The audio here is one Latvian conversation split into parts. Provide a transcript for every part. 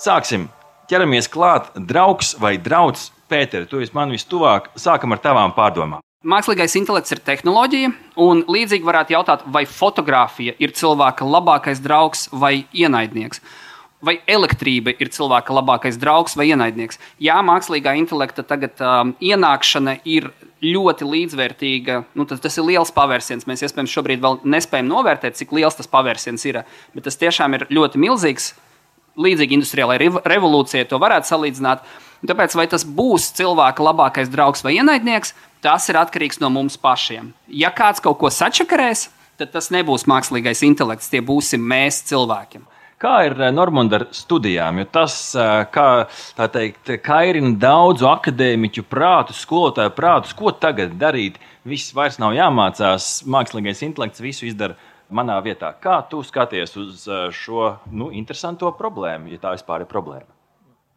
Sāksim! Ķeramies klāt, draugs vai draugs. Pēter, tu esi man vistuvāk. Sākam ar tavām pārdomām. Mākslīgais intelekts ir tehnoloģija, un līdzīgi varētu jautāt, vai fotografija ir cilvēka labākais draugs vai ienaidnieks. Vai elektrība ir cilvēka labākais draugs vai ienaidnieks? Jā, mākslīgā intelekta tagad um, ienākšana ir ļoti līdzvērtīga. Nu, tas, tas ir liels pavērsiens. Mēs iespējams šobrīd vēl nespējam novērtēt, cik liels tas pavērsiens ir. Bet tas tiešām ir ļoti milzīgs. Līdzīgi industriālajai revolūcijai to varētu salīdzināt. Tāpēc, vai tas būs cilvēka labākais draugs vai ienaidnieks, tas ir atkarīgs no mums pašiem. Ja kāds kaut ko sačakarēs, tad tas nebūs mākslīgais intelekts, tie būsim mēs cilvēkiem. Kā ir eh, Normanda ar studijām? Jo tas, eh, kā teikt, kairina daudzu akadēmiķu prātus, skolotāju prātus, ko tagad darīt. Viss vairs nav jāmācās, mākslīgais intelekts visu izdara manā vietā. Kā tu skaties uz eh, šo nu, interesanto problēmu, ja tā vispār ir problēma?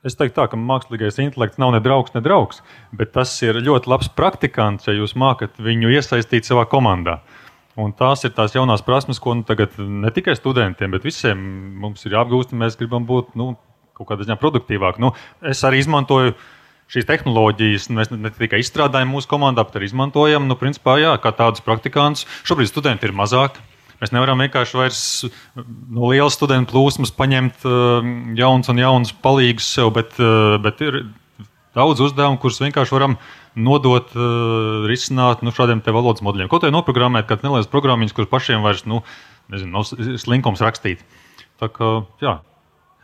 Es teiktu, tā, ka mākslīgais intelekts nav ne draugs, ne draugs, bet tas ir ļoti labs praktikants, ja jūs mākat viņu iesaistīt savā komandā. Un tās ir tās jaunās prasmes, ko nu, tagad ne tikai studentiem, bet visiem mums ir jāapgūst, ja mēs gribam būt nu, kaut kādā ziņā produktīvāki. Nu, es arī izmantoju šīs tehnoloģijas. Mēs ne tikai izstrādājam mūsu komandā, bet arī izmantojam, nu, principā, jā, kā tādus praktikantus. Šobrīd studenti ir mazāki. Mēs nevaram vienkārši vairs no lielas studentu plūsmas paņemt uh, jaunus un jaunus palīgus sev, bet, uh, bet ir daudz uzdevumu, kurus vienkārši varam nodot, uh, risināt nu, šādiem valodas modeļiem. Kaut arī noprogrammēt kādas nelielas programmas, kuras pašiem vairs nu, nezinu, nav slinkums rakstīt. Tā kā, jā.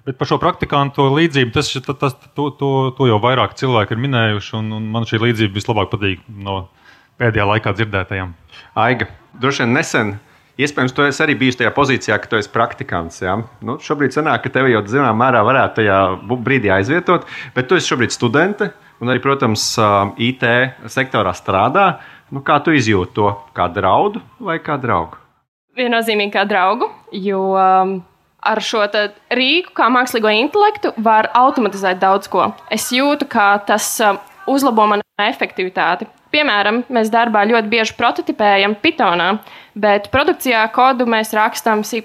Bet par šo praktikantu līdzību tas, tas, to, to, to jau vairāk cilvēki ir minējuši, un, un man šī līdzība vislabāk patīk no pēdējā laikā dzirdētajām. Aiga, droši vien nesen Iespējams, tu arī biji tajā pozīcijā, ka tu esi praktikants. Ja? Nu, šobrīd sanāk, ka tevi jau zināmā mērā varētu tajā brīdī aizvietot, bet tu esi šobrīd studente un arī, protams, IT sektorā strādā. Nu, kā tu izjūti to kā draudu vai kā draugu? Viennozīmīgi kā draugu, jo ar šo rīku, kā mākslīgo intelektu, var automatizēt daudz ko. Es jūtu, ka tas uzlabo manu efektivitāti. Piemēram, mēs darbā ļoti bieži prototipējam Pythonā, bet produkcijā kodu mēs rakstām C.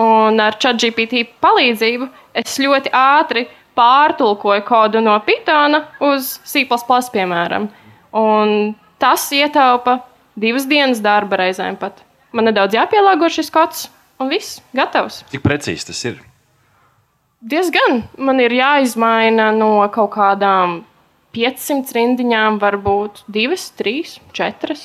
Un ar ChatGPT palīdzību es ļoti ātri pārtulkoju kodu no Pythona uz C, piemēram. Un tas ietaupa divas dienas darba reizēm pat. Man nedaudz jāpielāgo šis kods, un viss gatavs. Cik precīzi tas ir? Diezgan. Man ir jāizmaina no kaut kādām 500 rindiņām, varbūt 2, 3, 4.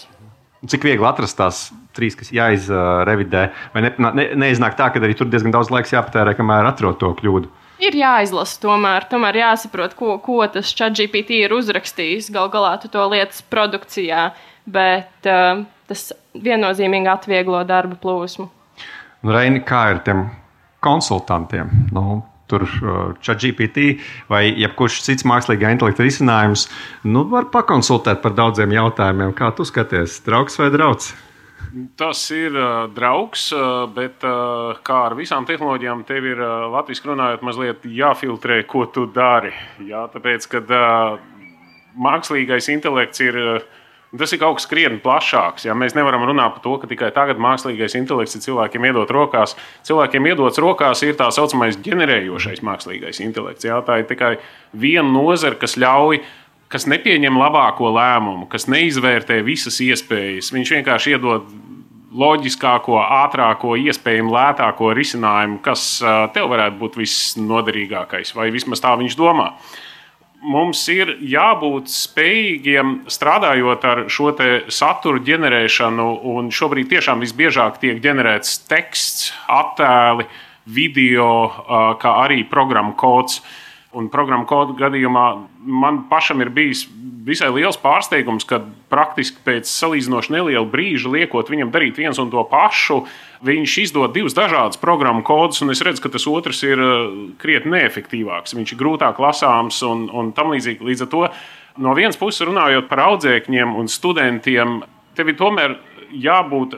Cik viegli atrast tās trīs, kas jāizrevidē? Vai ne, ne, neiznāk tā, ka arī tur diezgan daudz laiks jāpatērē, kamēr atrod to kļūdu? Ir jāizlasa, tomēr, tomēr jāsaprot, ko, ko tas ChatGPT ir uzrakstījis. Galu galā tu to lietas produkcijā, bet uh, tas viennozīmīgi atvieglo darba plūsmu. Nu, Reini, kā ir tiem konsultantiem? Nu, tur uh, ChatGPT vai jebkurš cits mākslīgā intelekta risinājums, nu, var pakonsultēt par daudziem jautājumiem. Kā tu skaties, draugs vai draugs? Tas ir uh, draugs, uh, bet uh, kā ar visām tehnoloģijām, tev ir uh, latviešu runājot, mazliet jāfiltrē, ko tu dari. Jā, tāpēc, kad uh, mākslīgais intelekts ir. Uh, Tas ir kaut kas krietni plašāks. Ja? Mēs nevaram runāt par to, ka tikai tagad mākslīgais intelekts ir cilvēkiem iedot rokās. Cilvēkiem iedots rokās ir tā saucamais ģenerējošais mākslīgais intelekts. Ja? Tā ir tikai viena nozara, kas ļauj kas nepieņem labāko lēmumu, kas neizvērtē visas iespējas. Viņš vienkārši iedod loģiskāko, ātrāko, iespējami lētāko risinājumu, kas tev varētu būt visnoderīgākais, vai vismaz tā viņš domā. Mums ir jābūt spējīgiem strādājot ar šo satura ģenerēšanu, šobrīd tiešām visbiežāk tiek ģenerēts teksts, attēli, video, kā arī programmu kods. Uh, Un programmu kodu gadījumā man pašam ir bijis visai liels pārsteigums, ka praktiski pēc salīdzinoši neliela brīža liekot viņam darīt viens un to pašu, viņš izdod divus dažādus programmu kodus, un es redzu, ka tas otrs ir uh, krietni neefektīvāks. Viņš ir grūtāk lasāms un, un tam līdzīgi. Līdz ar to no vienas puses runājot par audzēkņiem un studentiem, tev ir tomēr jābūt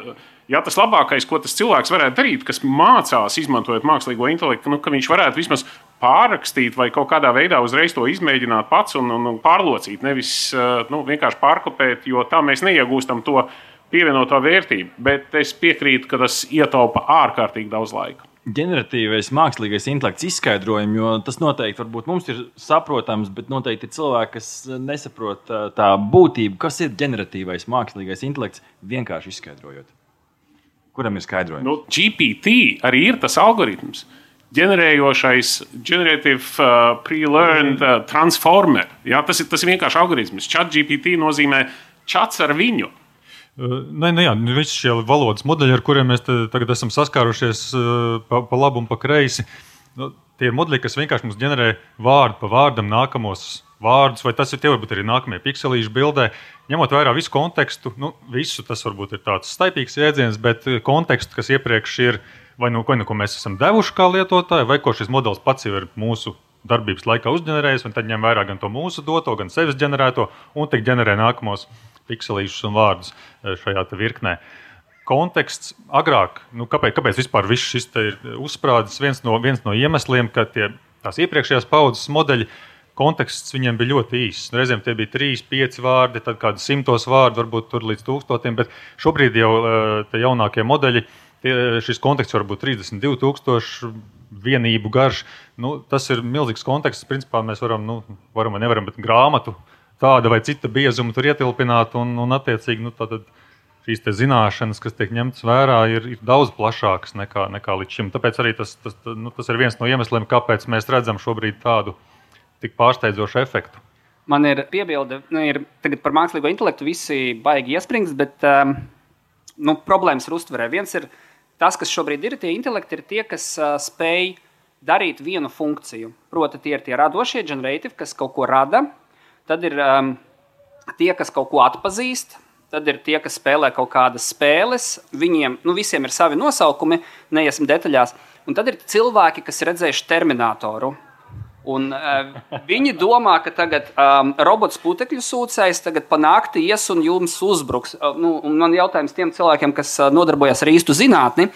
Ja tas labākais, ko tas cilvēks varētu darīt, kas mācās, izmantojot mākslīgo intelektu, nu, ka viņš varētu vismaz pārrakstīt vai kaut kādā veidā uzreiz to izmēģināt pats un, un, un pārlocīt, nevis eh, nu, vienkārši pārkopēt, jo tā mēs neiegūstam to pievienoto vērtību. Bet es piekrītu, ka tas ietaupa ārkārtīgi daudz laika. ģeneratīvais mākslīgais intelekts izskaidrojumu, jo tas noteikti mums ir saprotams, bet noteikti ir cilvēki, kas nesaprot tā, tā būtību, kas ir ģeneratīvais mākslīgais intelekts, vienkārši izskaidrojot. Kuram ir skaidrojums? Nu, GPT arī ir tas algoritms. Ģenerējošais, generative uh, pre-learned uh, transformer. Jā, tas, ir, tas ir vienkārši algoritms. Chat GPT nozīmē chats ar viņu. Nē, nē, jā, nu, visi šie valodas modeļi, ar kuriem mēs tagad esam saskārušies pa, pa labu un pa kreisi, nu, tie ir modeļi, kas vienkārši mums ģenerē vārdu pa vārdam nākamos vārdus, vai tas ir tie varbūt arī nākamie pikselīši bildē. Ņemot vērā visu kontekstu, nu, visu tas varbūt ir tāds staipīgs jēdziens, bet kontekstu, kas iepriekš ir vai nu ko, nu, ko mēs esam devuši kā lietotāji, vai ko šis modelis pats jau ir mūsu darbības laikā uzģenerējis, un tad ņem vērā gan to mūsu doto, gan sevis ģenerēto, un tik ģenerē nākamos pikselīšus un vārdus e, šajā virknē. Konteksts agrāk, nu, kāpēc, kāpēc vispār šis ir uzsprādzis? Viens no, viens no iemesliem, ka tie, tās iepriekšējās paudzes modeļi, konteksts viņiem bija ļoti īss. Reizēm tie bija trīs, pieci vārdi, tad kādi simtos vārdi, varbūt līdz tūkstošiem, bet šobrīd jau e, tie jaunākie modeļi, tie, šis konteksts var būt 32,000 vienību garš. Nu, tas ir milzīgs konteksts. Principā mēs varam, nu, varam vai nevaram, bet grāmatu tāda vai cita biezuma tur ietilpināt. Un, un attiecīgi, nu, tātad, šīs zināšanas, kas tiek ņemtas vērā, ir, ir daudz plašākas nekā, nekā līdz šim. Tāpēc arī tas, tas, nu, tas ir viens no iemesliem, kāpēc mēs redzam šobrīd tādu tik pārsteidzošu efektu. Man ir piebilde, nu, ir par mākslīgo intelektu visi baigi iesprings, bet um, nu, problēmas ir uztverē. Viens ir tas, kas šobrīd ir, tie intelekti ir tie, kas uh, spēj darīt vienu funkciju. Proti, tie ir tie radošie, generatīvi, kas kaut ko rada, Tad ir um, tie, kas kaut ko atpazīst, tad ir tie, kas spēlē kaut kādas spēles. Viņiem nu, visiem ir savi nosaukumi, neiesim detaļās. Un tad ir cilvēki, kas ir redzējuši terminatoru. Un, uh, viņi domā, ka tagad um, robots putekļu sūcējs tagad panākti ies un jums uzbruks. Uh, nu, man jautājums tiem cilvēkiem, kas uh, nodarbojas ar īstu zinātni,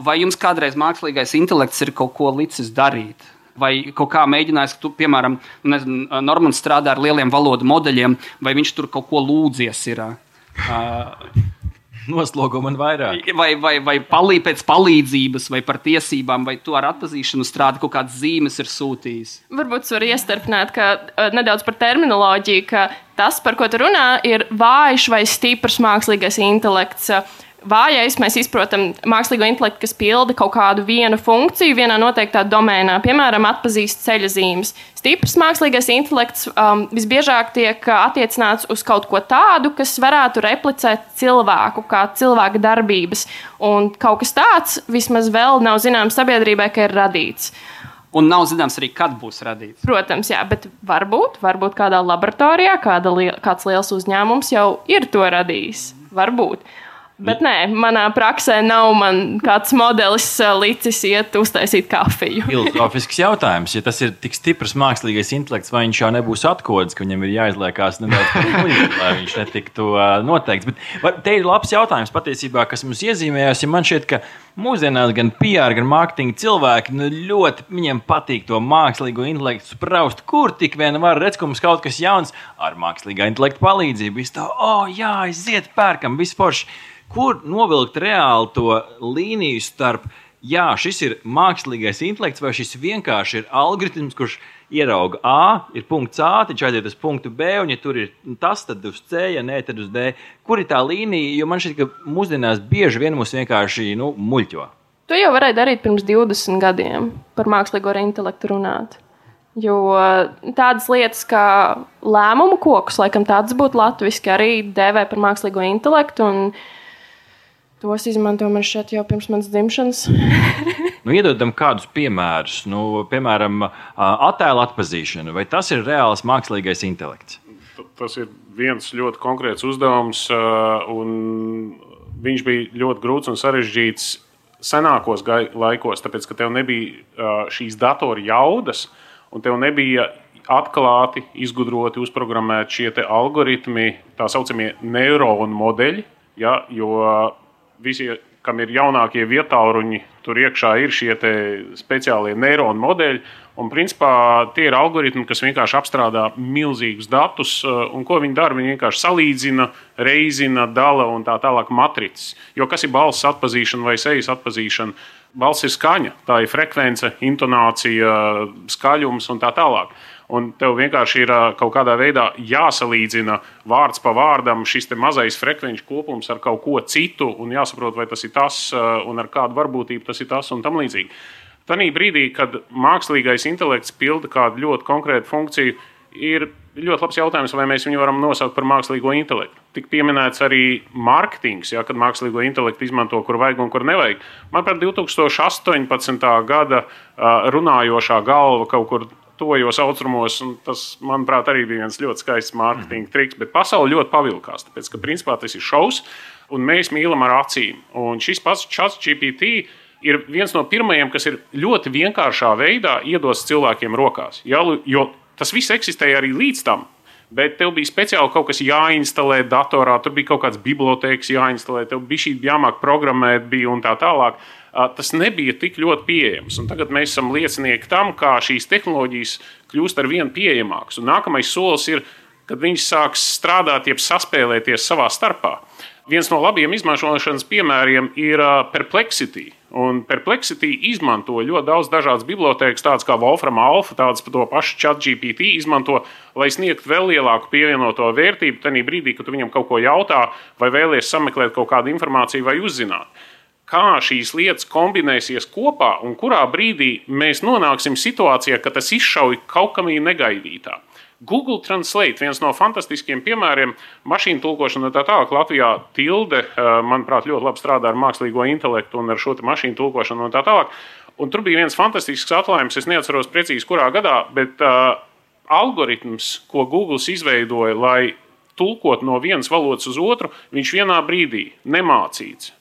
vai jums kādreiz mākslīgais intelekts ir kaut ko licis darīt? vai kaut kā mēģinājis, ka, tu, piemēram, nezinu, Normans strādā ar lieliem valodu modeļiem, vai viņš tur kaut ko lūdzies. Ir, uh, Noslogo man vairāk. Vai, vai, vai palī, pēc palīdzības, vai par tiesībām, vai tu ar atpazīšanu strādā, kaut kādas zīmes ir sūtījis. Varbūt tas var iestarpināt, ka uh, nedaudz par terminoloģiju, ka tas, par ko tu runā, ir vājš vai stiprs mākslīgais intelekts. Uh, vājais mēs izprotam mākslīgo intelektu, kas pilda kaut kādu vienu funkciju vienā noteiktā domēnā, piemēram, atpazīst ceļa zīmes. Stiprs mākslīgais intelekts um, visbiežāk tiek attiecināts uz kaut ko tādu, kas varētu replicēt cilvēku, kā cilvēka darbības. Un kaut kas tāds vismaz vēl nav zināms sabiedrībai, ka ir radīts. Un nav zināms arī, kad būs radīts. Protams, jā, bet varbūt, varbūt kādā laboratorijā kāda li kāds liels uzņēmums jau ir to radījis. Varbūt. Bet nē, manā praksē nav kāds modelis līdzis iet uztaisīt kafiju. Filozofisks jautājums. Ja tas ir tik stiprs mākslīgais intelekts, vai viņš jau nebūs atkods, ka viņam ir jāizliekās nedaudz muļķi, lai viņš netiktu noteikts. Bet te ir labs jautājums patiesībā, kas mums iezīmējās. Ja man šķiet, ka mūsdienās gan PR, gan mārketinga cilvēki nu, ļoti viņiem patīk to mākslīgo intelektu spraust, kur tik vien var redzēt, ka mums kaut kas jauns ar mākslīgā intelekta palīdzību. Viss tā, oh, jā, aiziet, pērkam, vispār kur novilkt reāli to līniju starp, jā, šis ir mākslīgais intelekts, vai šis vienkārši ir algoritms, kurš ierauga A, ir punkts A, taču aiziet uz punktu B, un, ja tur ir tas, tad uz C, ja nē, tad uz D. Kur ir tā līnija? Jo man šķiet, ka mūsdienās bieži vien mūs vienkārši nu, muļķo. To jau varēja darīt pirms 20 gadiem, par mākslīgo intelektu runāt. Jo tādas lietas kā lēmumu kokus, laikam tāds būtu latviešu, arī dēvē par mākslīgo intelektu. Tos izmanto man šeit jau pirms manas dzimšanas. nu, iedodam kādus piemērus. Nu, piemēram, attēlu atpazīšanu. Vai tas ir reāls mākslīgais intelekts? Tas ir viens ļoti konkrēts uzdevums, un viņš bija ļoti grūts un sarežģīts senākos laikos, tāpēc ka tev nebija šīs datoru jaudas, un tev nebija atklāti, izgudroti, uzprogrammēti šie algoritmi, tā saucamie neironu modeļi. Ja, jo visi, kam ir jaunākie vietāluņi, tur iekšā ir šie speciālie neironu modeļi. Un, principā, tie ir algoritmi, kas vienkārši apstrādā milzīgus datus. Eh, un ko viņi dara? Viņi vienkārši salīdzina, reizina, dala un tā tālāk matricas. Jo kas ir balss atpazīšana vai sejas atpazīšana? Balss ir skaņa, tā ir frekvence, intonācija, skaļums un tā tālāk. Un tev vienkārši ir kaut kādā veidā jāsalīdzina vārds pa vārdam šis mazais frekvenču kopums ar kaut ko citu, un jāsaprot, vai tas ir tas, un ar kādu varbūtību tas ir tas un tam līdzīgi. Tanī brīdī, kad mākslīgais intelekts pilda kādu ļoti konkrētu funkciju, ir ļoti labs jautājums, vai mēs viņu varam nosaukt par mākslīgo intelektu. Tik pieminēts arī mārketings, ja, kad mākslīgo intelektu izmanto, kur vajag un kur nevajag. Manuprāt, 2018. gada runājošā galva kaut kur tojos austrumos, tas, manuprāt, arī bija viens ļoti skaists mārketinga mm. triks, bet pasaule ļoti pavilkās, tāpēc, ka principā tas ir šausmas, un mēs mīlam ar acīm. Un šis pats chats GPT ir viens no pirmajiem, kas ir ļoti vienkāršā veidā iedos cilvēkiem rokās. Ja, jo Tas viss eksistēja arī līdz tam. Bet tev bija speciāli kaut kas jāinstalē datorā, tur bija kaut kāds bibliotēks jāinstalē, tev bija šī jāmāk programmēt, bija un tā tālāk. Tas nebija tik ļoti pieejams. Un tagad mēs esam liecinieki tam, kā šīs tehnoloģijas kļūst ar vien pieejamākas. Un nākamais solis ir, kad viņas sāks strādāt, jeb saspēlēties savā starpā. Viens no labiem izmantošanas piemēriem ir Perplexity. Un Perplexity izmanto ļoti daudz dažādas bibliotekas, tādas kā Wolfram Alpha, tādas par to pašu ChatGPT izmanto, lai sniegtu vēl lielāku pievienoto vērtību. Tajā brīdī, kad tu viņam kaut ko jautā, vai vēlies sameklēt kaut kādu informāciju vai uzzināt. Kā šīs lietas kombinēsies kopā un kurā brīdī mēs nonāksim situācijā, ka tas izšauj kaut kam negaidītā. Google Translate viens no fantastiskiem piemēriem, mašīnu tulkošana tā tālāk. Latvijā tilde, eh, manuprāt, ļoti labi strādā ar mākslīgo intelektu un ar šo mašīnu tulkošanu un tā tālāk. Un tur bija viens fantastisks atklājums, es neatceros precīzi, kurā gadā, bet uh, algoritms, ko Google izveidoja, lai tulkot no vienas valodas uz otru, viņš vienā brīdī nemācīts.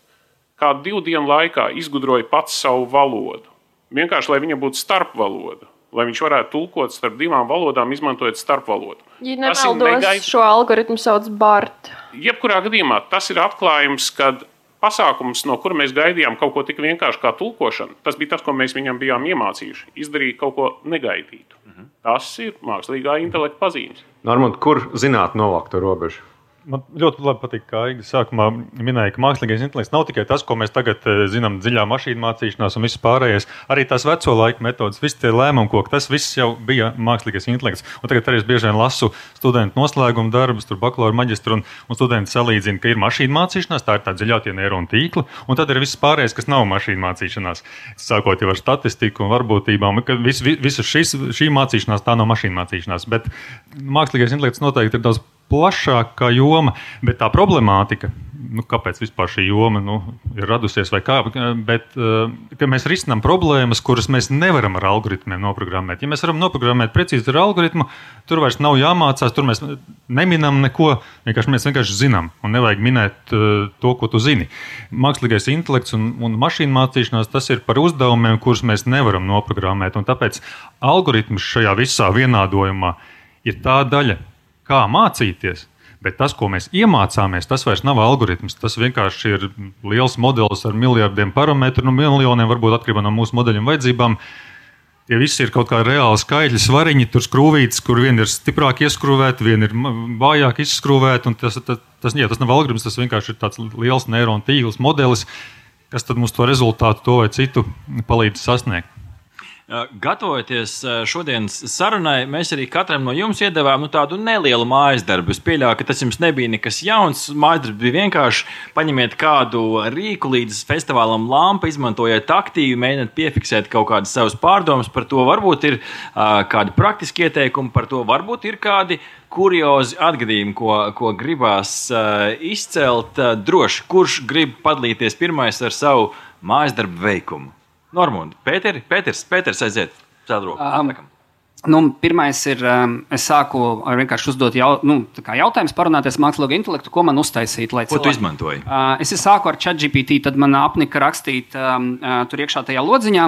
Kādu divu dienu laikā izgudroja pats savu valodu. Vienkārši, lai viņa būtu starpvaloda lai viņš varētu tulkot starp divām valodām, izmantojot starpvalodu. Ja nemaldos, negaid... šo algoritmu sauc BART. Jebkurā gadījumā tas ir atklājums, kad pasākums, no kura mēs gaidījām kaut ko tik vienkāršu kā tulkošana, tas bija tas, ko mēs viņam bijām iemācījuši. Izdarīt kaut ko negaidītu. Mhm. Tas ir mākslīgā intelekta pazīmes. Normāli, kur zināt novākt to robežu? Man ļoti labi patīk, kā Iga sākumā minēja, ka mākslīgais intelekts nav tikai tas, ko mēs tagad eh, zinām, dziļā mašīna mācīšanās un viss pārējais. Arī tās veco laiku metodas, visi tie lēmumu koki, tas viss jau bija mākslīgais intelekts. Un tagad arī es bieži vien lasu studentu noslēguma darbus, tur bakalaura maģistra, un, un studenti salīdzina, ka ir mašīna mācīšanās, tā ir tā dziļākie neironu tīkli, un tad ir viss pārējais, kas nav mašīna mācīšanās. Sākot jau ar statistiku un varbūtībām, ka vis, visa šis, šī mācīšanās tā nav mašīna mācīšanās. Bet mākslīgais intelekts noteikti ir daudz plašāka joma, bet tā problemātika, nu, kāpēc vispār šī joma nu, ir radusies, kā, bet uh, mēs risinām problēmas, kuras mēs nevaram ar algoritmiem noprogrammēt. Ja mēs varam noprogrammēt precīzi ar algoritmu, tur vairs nav jāmācās, tur mēs neminam neko, vienkārši mēs vienkārši zinām, un nevajag minēt uh, to, ko tu zini. Mākslīgais intelekts un, un mašīnu mācīšanās tas ir par uzdevumiem, kurus mēs nevaram noprogrammēt, tāpēc algoritms šajā visā vienādojumā ir tā daļa, kā mācīties. Bet tas, ko mēs iemācāmies, tas vairs nav algoritms. Tas vienkārši ir liels modelis ar miljardiem parametru, nu, miljoniem, varbūt atkarībā no mūsu modeļiem vajadzībām. Tie visi ir kaut kā reāli skaitļi, svariņi, tur skrūvītas, kur viena ir stiprāk ieskrūvēta, viena ir vājāk izskrūvēta. Tas, tas, tas, jā, tas nav algoritms, tas vienkārši ir tāds liels neironu tīkls, modelis, kas mums to rezultātu, to vai citu palīdz sasniegt. Gatavojoties šodienas sarunai, mēs arī katram no jums iedavām nu, tādu nelielu mājas darbu. Es pieļauju, ka tas jums nebija nekas jauns. Mājas darbs bija vienkārši paņemiet kādu rīku līdz festivālam, lampu, izmantojiet aktīvi, mēģiniet piefiksēt kaut kādas savas pārdomas par to. Varbūt ir uh, kādi praktiski ieteikumi par to, varbūt ir kādi kuriozi atgadījumi, ko, ko gribās uh, izcelt. Uh, droši, kurš grib padalīties pirmais ar savu mājas darbu veikumu? Normūna, Pēteri, Pēters, Pēters aiziet cēlroku. Um, Nu, pirmais ir, um, es sāku ar vienkārši uzdot jau, nu, jautājumu, parunāties ar mākslīgo intelektu, ko man uztaisīt. Ko cilvēki... tu izmantoji? Uh, es sāku ar ChatGPT, tad man apnika rakstīt um, uh, tur iekšā tajā lodziņā.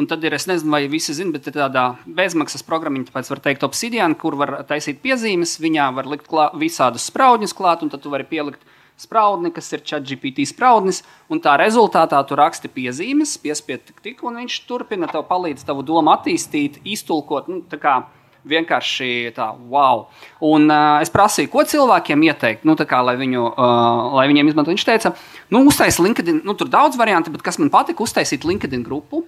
Un tad ir, es nezinu, vai visi zina, bet ir tāda bezmaksas programma, tāpēc var teikt Obsidian, kur var taisīt piezīmes. Viņā var likt klāt visādus spraudņus klāt, un tad tu vari pielikt spraudni, kas ir ChatGPT spraudnis, un tā rezultātā tu raksti piezīmes, piespied tik, tik, un viņš turpina tev palīdz tavu domu attīstīt, iztulkot. Nu, kā, vienkārši tā, wow. Un uh, es prasīju, ko cilvēkiem ieteikt, nu, kā, lai, viņu, uh, lai viņiem izmanto. Viņš teica, nu, uztaisīt LinkedIn, nu, tur daudz variantu, bet kas man patika, uztaisīt LinkedIn grupu.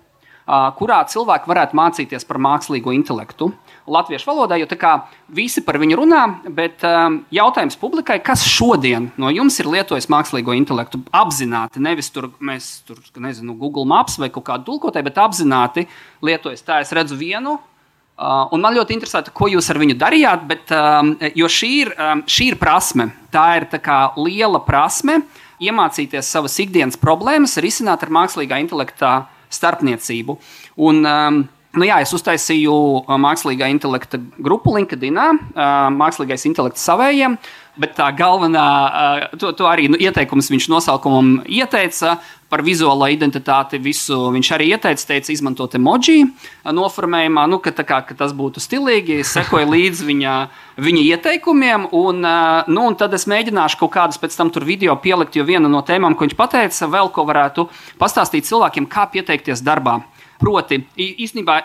Uh, kurā cilvēki varētu mācīties par mākslīgo intelektu latviešu valodā, jo visi par viņu runā, bet um, jautājums publikai, kas šodien no jums ir lietojis mākslīgo intelektu apzināti, nevis tur mēs tur, nezinu, Google Maps vai kaut kādu tulkotāju, bet apzināti lietojis. Tā es redzu vienu Uh, un man ļoti interesē, ko jūs ar viņu darījāt, bet, um, jo šī ir, um, šī ir prasme. Tā ir tā liela prasme iemācīties savas ikdienas problēmas risināt ar mākslīgā intelekta starpniecību. Un, um, Nu jā, es uztaisīju mākslīgā intelekta grupu LinkedIn, mākslīgais intelekts savējiem. Bet tā galvenā, to, to arī nu, ieteikums viņš nosaukumam ieteica par vizuālo identitāti. Visu viņš arī ieteica, teica, izmantot emoji noformējumā, nu, ka, kā, ka tas būtu stilīgi. Es sekoju līdzi viņa, viņa ieteikumiem, un, nu, un tad es mēģināšu kaut kādus pēc tam tur video pielikt, jo viena no tēmām, ko viņš pateica, vēl ko varētu pastāstīt cilvēkiem, kā pieteikties darbā. Proti, īstenībā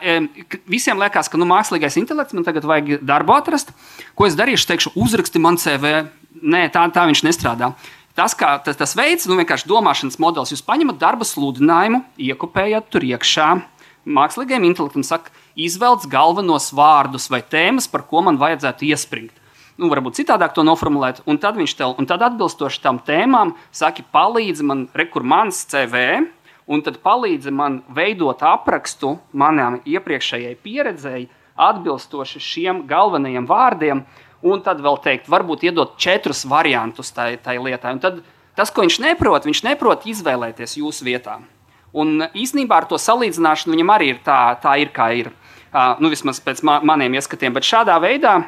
visiem liekas, ka nu, mākslīgais intelekts man tagad vajag darbu atrast. Ko es darīšu? Teikšu, uzraksti man CV. Nē, tā, tā viņš nestrādā. Tas, kā, tas, tas veids, nu, vienkārši domāšanas modelis. Jūs paņemat darba sludinājumu, iekopējat tur iekšā. Mākslīgajam intelektam saka, izvelc galvenos vārdus vai tēmas, par ko man vajadzētu iespringt. Nu, varbūt citādāk to noformulēt, un tad viņš tev, un tad atbilstoši tam tēmām, saka, palīdzi man, rekur mans CV, un tad palīdzi man veidot aprakstu manām iepriekšējai pieredzēji, atbilstoši šiem galvenajiem vārdiem, un tad vēl teikt, varbūt iedot četrus variantus tai, tai lietai. Un tad tas, ko viņš neprot, viņš neprot izvēlēties jūsu vietā. Un īsnībā ar to salīdzināšanu viņam arī ir tā, tā ir, kā ir. Uh, nu, vismaz pēc ma maniem ieskatiem, bet šādā veidā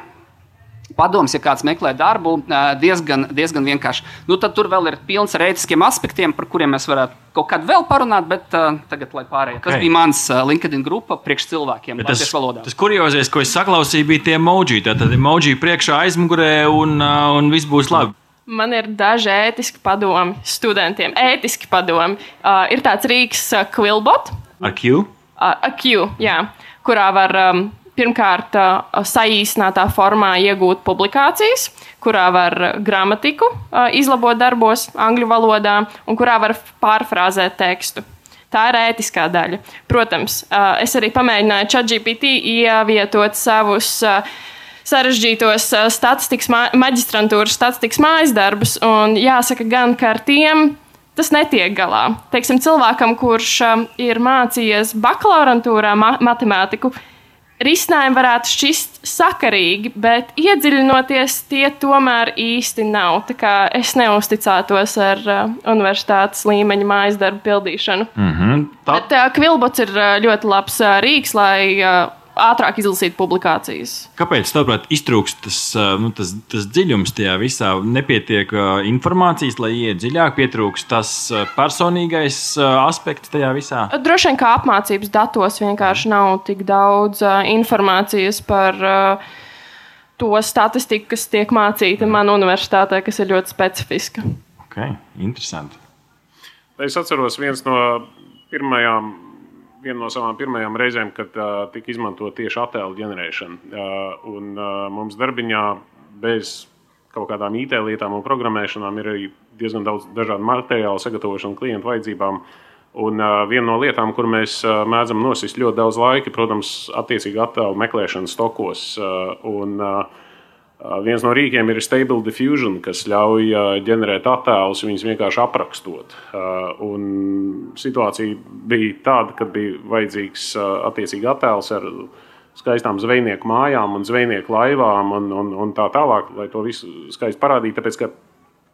Padoms, ja kāds meklē darbu, diezgan, diezgan vienkārši. Nu, tad tur vēl ir pilns ar ētiskiem aspektiem, par kuriem mēs varētu kaut kādā vēl parunāt, bet uh, tagad, lai pārējie. Okay. Tas bija mans LinkedIn grupa priekš cilvēkiem. Bet tas, valodā. tas kuriozais, ko es saklausīju, bija tie emoji. Tātad emoji priekšā aizmugurē un, un viss būs labi. Man ir daži ētiski padomi studentiem. Ētiski padomi. Uh, ir tāds rīks, uh, Quillbot. Ar Q? Uh, ar Q, jā, kurā var. Um, pirmkārt saīsinātā formā iegūt publikācijas, kurā var gramatiku izlabot darbos angļu valodā un kurā var pārfrāzēt tekstu. Tā ir ētiskā daļa. Protams, es arī pamēģināju ChatGPT ievietot savus sarežģītos statistikas, maģistrantūras statistikas mājas darbus, un jāsaka gan, ka ar tiem tas netiek galā. Teiksim, cilvēkam, kurš ir mācījies bakalaurantūrā matemātiku, risinājumi varētu šķist sakarīgi, bet iedziļinoties tie tomēr īsti nav. Es neusticētos ar uh, universitātes līmeņa mājas darbu pildīšanu. Mm -hmm, tā... Bet uh, Kvilbots ir uh, ļoti labs uh, rīks, lai uh, ātrāk izlasīt publikācijas. Kāpēc, tavuprāt, iztrūkst tas, nu, tas, tas dziļums tajā visā? Nepietiek informācijas, lai iet dziļāk, pietrūkst tas personīgais aspekts tajā visā? Droši vien, kā apmācības datos vienkārši nav tik daudz informācijas par to statistiku, kas tiek mācīta manā universitātē, kas ir ļoti specifiska. Okay, interesanti. Es atceros, viens no pirmajām viena no savām pirmajām reizēm, kad uh, tika izmantota tieši attēlu ģenerēšana. Uh, un, uh, mums darbiņā bez kaut kādām IT lietām un programmēšanām ir arī diezgan daudz dažādu materiālu sagatavošanu klientu vajadzībām. Un uh, viena no lietām, kur mēs uh, mēdzam nosist ļoti daudz laika, protams, attiecīgi attēlu meklēšana stokos. Uh, un, uh, Viens no rīkiem ir Stable Diffusion, kas ļauj ģenerēt attēlus, viņus vienkārši aprakstot. Un situācija bija tāda, ka bija vajadzīgs attiecīgi attēls ar skaistām zvejnieku mājām un zvejnieku laivām un, un, un tā tālāk, lai to visu skaisti parādītu. Tāpēc, ka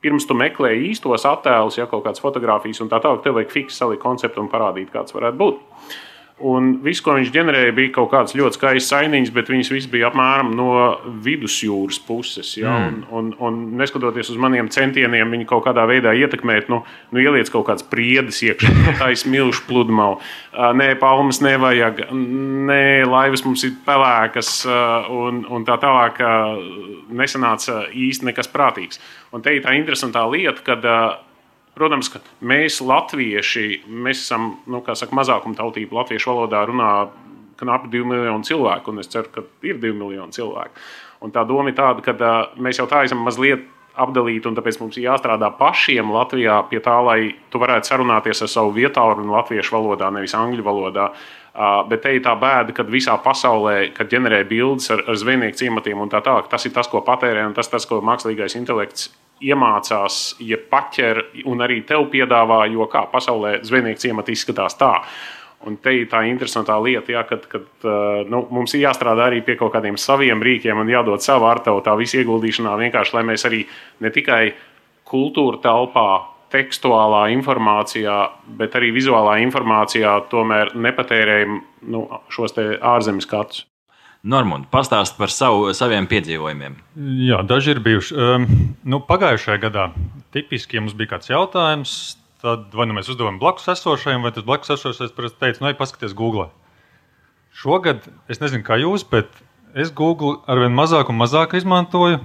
pirms tu meklē īstos attēlus, ja kaut kādas fotogrāfijas un tā tālāk, tev vajag fiksēt salikt konceptu un parādīt, kāds varētu būt. Un viss, ko viņš ģenerēja, bija kaut kāds ļoti skaists ainiņš, bet viņas visas bija apmēram no vidusjūras puses. Ja? Mm. Un, un, un neskatoties uz maniem centieniem, viņu kaut kādā veidā ietekmēt, nu, nu ieliec kaut kādas priedes iekšā, tā ir smilšu pludmale. Nē, palmas nevajag, nē, laivas mums ir pelēkas, un, un tā tālāk nesanāca īsti nekas prātīgs. Un te ir tā interesantā lieta, kad Protams, ka mēs, latvieši, mēs esam nu, saka, mazākuma tautība. Latviešu valodā runā knapi 2 miljoni cilvēku, un es ceru, ka ir 2 miljoni cilvēku. Un tā doma ir tāda, ka uh, mēs jau tā esam mazliet apdalīti, un tāpēc mums ir jāstrādā pašiem Latvijā pie tā, lai tu varētu sarunāties ar savu vietālu un latviešu valodā, nevis angļu valodā. Uh, bet te ir tā bēda, ka visā pasaulē, kad ģenerē bildes ar, ar zvejnieku ciematiem un tā tālāk, tas ir tas, ko patērē, un tas, tas ko mākslīgais intelekts iemācās, ja paķer un arī tev piedāvā, jo kā pasaulē zvejnieku ciemati izskatās tā. Un te ir tā interesantā lieta, ja, kad, kad nu, mums ir jāstrādā arī pie kaut kādiem saviem rīkiem un jādod savu artavu tā visu ieguldīšanā, vienkārši lai mēs arī ne tikai kultūra telpā, tekstuālā informācijā, bet arī vizuālā informācijā tomēr nepatērējam nu, šos ārzemes skatus. Normund, pastāst par savu, saviem piedzīvojumiem. Jā, daži ir bijuši. Um, nu, pagājušajā gadā tipiski, ja mums bija kāds jautājums, tad vai nu mēs uzdevām blakus esošajam, vai tas blakus esošais teica, nu, ej, paskaties Google. Šogad es nezinu, kā jūs, bet es Google arvien mazāk un mazāk izmantoju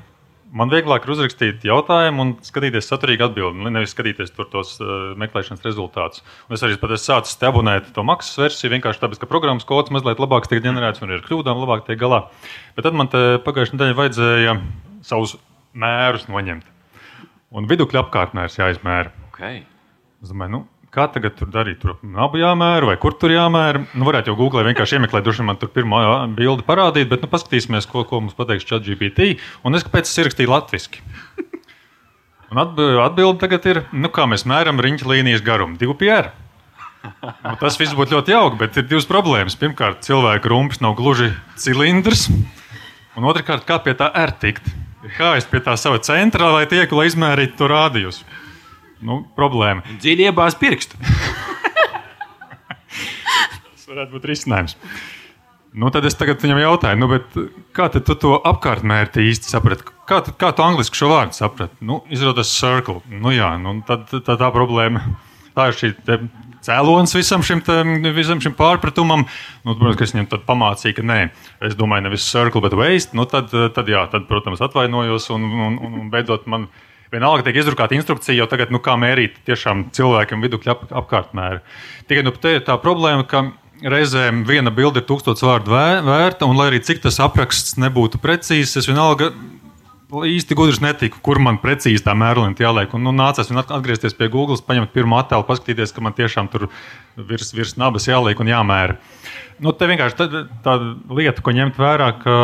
man vieglāk ir uzrakstīt jautājumu un skatīties saturīgu atbildi, nevis skatīties tur tos uh, meklēšanas rezultātus. Un es arī pat esmu sācis abonēt to maksas versiju, vienkārši tāpēc, ka programmas kods mazliet labāk tiek ģenerēts un ir kļūdām labāk tiek galā. Bet tad man pagājušajā nedēļā vajadzēja savus mērus noņemt. Un vidukļa apkārtmērs jāizmēra. Okay. Es domāju, nu, Kā tagad tur darīt? Tur nav jāmēra, vai kur tur jāmēra? Nu, varētu jau Google vienkārši iemeklēt, droši vien man tur pirmā bilde parādīt, bet nu, paskatīsimies, ko, ko mums pateiks ChatGPT. Un es kāpēc es ierakstīju latviešu. Un atbilde tagad ir, nu, kā mēs mēram riņķa līnijas garumu, 2 PR. Nu, tas viss būtu ļoti jauki, bet ir divas problēmas. Pirmkārt, cilvēka rumpis nav gluži cilindrs, un otrkārt, kā pie tā ir tikt. Kā es pie tā sava centra, lai tieku, lai izmērītu to rādījumu nu, problēma. Dziļi iebāzt pirkstu. Tas varētu būt risinājums. Nu, tad es tagad viņam jautāju, nu, kā tu to apkārtmērķi īsti saprati? Kā, tu, kā tu angliski šo vārdu saprati? Nu, izrādās circle. Nu, jā, nu, tad, tad tā problēma. Tā ir šī cēlonis visam šim, te, visam šim pārpratumam. Nu, protams, ka es viņam pamācīju, ka nē, es domāju, nevis circle, bet waste. Nu, tad, tad, jā, tad, protams, atvainojos un, un, un, un beidzot man Vienalga tiek izdrukāta instrukcija, jau tagad, nu, kā mērīt tiešām cilvēkiem vidukļu ap, apkārtmēru. Tikai nu, te ir tā problēma, ka reizēm viena bilde ir tūkstoš vārdu vērta, un lai arī cik tas apraksts nebūtu precīzs, es vienalga īsti gudrs netiku, kur man precīzi tā mērlīte jāliek. Un, nu, nācās atgriezties pie Google, paņemt pirmo attēlu, paskatīties, ka man tiešām tur virs, virs nabas jāliek un jāmēra. Nu, te vienkārši tā, tā lieta, ko ņemt vērā, ka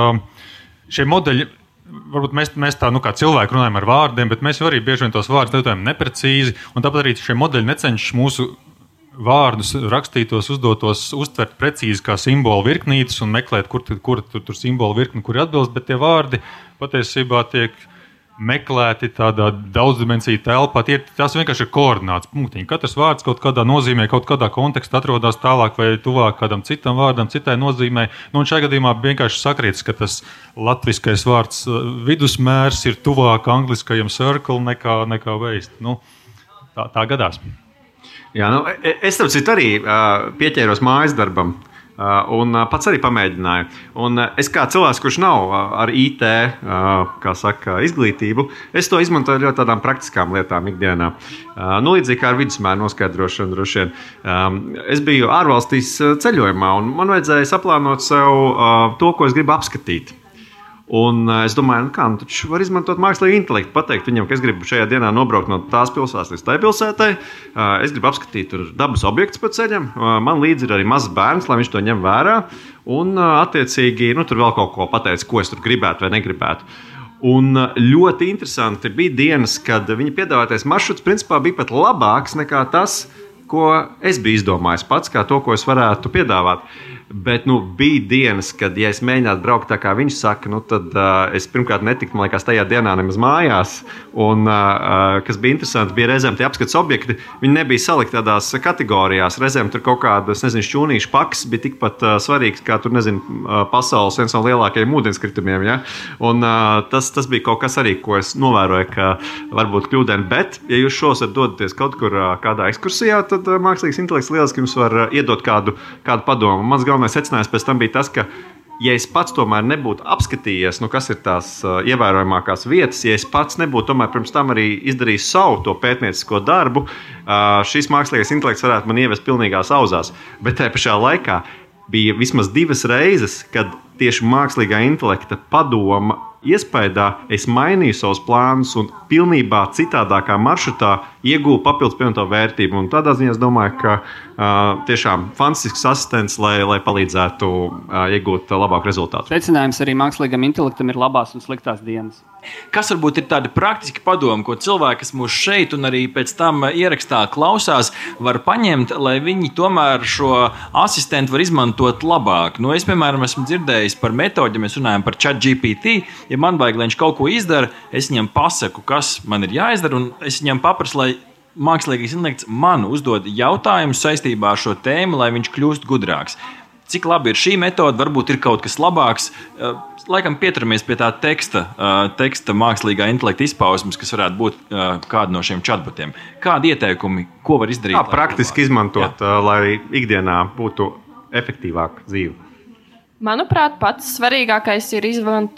šie modeļi varbūt mēs, mēs tā nu, kā cilvēki runājam ar vārdiem, bet mēs arī bieži vien tos vārdus lietojam neprecīzi. Tāpat arī šie modeļi necenšas mūsu vārdus rakstītos, uzdotos, uztvert precīzi kā simbolu virknītes un meklēt, kur, kur tur, tur simbolu virkni, kur atbilst. Bet tie vārdi patiesībā tiek meklēti tādā daudzdimensiju telpā. Tie, tas vienkārši ir koordināts punktiņi. Katrs vārds kaut kādā nozīmē, kaut kādā kontekstā atrodas tālāk vai tuvāk kādam citam vārdam, citai nozīmē. Nu, šajā gadījumā vienkārši sakrītas, ka tas latviskais vārds uh, vidusmērs ir tuvāk angliskajam circle nekā, nekā veist. Nu, tā, tā gadās. Jā, nu, e, es tam citu arī uh, pieķēros mājas darbam. Uh, un uh, pats arī pamēģināju. Un uh, es kā cilvēks, kurš nav ar IT saka, izglītību, es to izmantoju ļoti tādām praktiskām lietām ikdienā. Nu, līdzīgi kā ar vidusmēru noskaidrošanu, droši vien. Um, es biju ārvalstīs ceļojumā, un man vajadzēja saplānot sev to, ko es gribu apskatīt. Un uh, es domāju, nu kā, nu, taču var izmantot mākslīgo intelektu, pateikt viņam, ka es gribu šajā dienā nobraukt no tās pilsētas līdz tai pilsētai. Uh, es gribu apskatīt dabas objektus pa ceļam. Uh, man līdzi ir arī mazs bērns, lai viņš to ņem vērā. Un, uh, attiecīgi, nu, tur vēl kaut ko pateikt, ko es tur gribētu vai negribētu. Un ļoti interesanti bija dienas, kad viņa piedāvātais maršruts principā bija pat labāks nekā tas, ko es biju izdomājis pats, kā to, ko es varētu piedāvāt. Bet nu, bija dienas, kad, ja es mēģinātu braukt tā, kā viņš saka, nu, tad uh, es pirmkārt netiku liekas, tajā dienā nemaz mājās. Un, uh, kas bija interesanti, bija reizēm tie apskates objekti. Viņi nebija salikti tādās kategorijās. Reizēm tur kaut kādas, nezinu, šķūnīšu pakas bija tikpat uh, svarīgas kā tur, nezinu, uh, pasaules viens no lielākajiem ūdenskritumiem. Ja? Un, uh, tas, tas bija kaut kas arī, ko es novēroju, ka varbūt kļūdaini. Bet, ja jūs šos dodaties kaut kur uh, kādā ekskursijā, tad uh, mākslīgais intelekts lieliski jums var uh, iedot kādu, kādu padomu. Mans galvenais secinājums pēc tam bija tas, ka, ja es pats tomēr nebūtu apskatījies, nu, kas ir tās uh, ievērojamākās vietas, ja es pats nebūtu tomēr pirms tam arī izdarījis savu to pētniecisko darbu, uh, šis mākslīgais intelekts varētu man ievest pilnīgās auzās. Bet tajā pašā laikā bija vismaz divas reizes, kad tieši mākslīgā intelekta padoma iespējā es mainīju savus plānus un pilnībā citādākā maršrutā iegūtu papildus pievienoto vērtību. Un tādā ziņā es domāju, ka uh, tiešām fantastisks asistents, lai, lai palīdzētu uh, iegūt labāku rezultātu. Secinājums arī mākslīgam intelektam ir labās un sliktās dienas. Kas varbūt ir tādi praktiski padomi, ko cilvēki, kas mūs šeit un arī pēc tam ierakstā klausās, var paņemt, lai viņi tomēr šo asistentu var izmantot labāk? Nu, es, piemēram, esmu dzirdējis par metodi, ja mēs runājam par chat GPT. Ja man vajag, lai viņš kaut ko izdara, es viņam pasaku, kas man ir jāizdara, un es viņam paprasu, lai mākslīgais intelekts man uzdod jautājumus saistībā ar šo tēmu, lai viņš kļūst gudrāks. Cik labi ir šī metode, varbūt ir kaut kas labāks. Eh, laikam pieturamies pie tā teksta, eh, teksta mākslīgā intelekta izpausmes, kas varētu būt eh, kāda no šiem chatbotiem. Kādi ieteikumi, ko var izdarīt? Kā praktiski izmantot, Jā. lai ikdienā būtu efektīvāka dzīve? Manuprāt, pats svarīgākais ir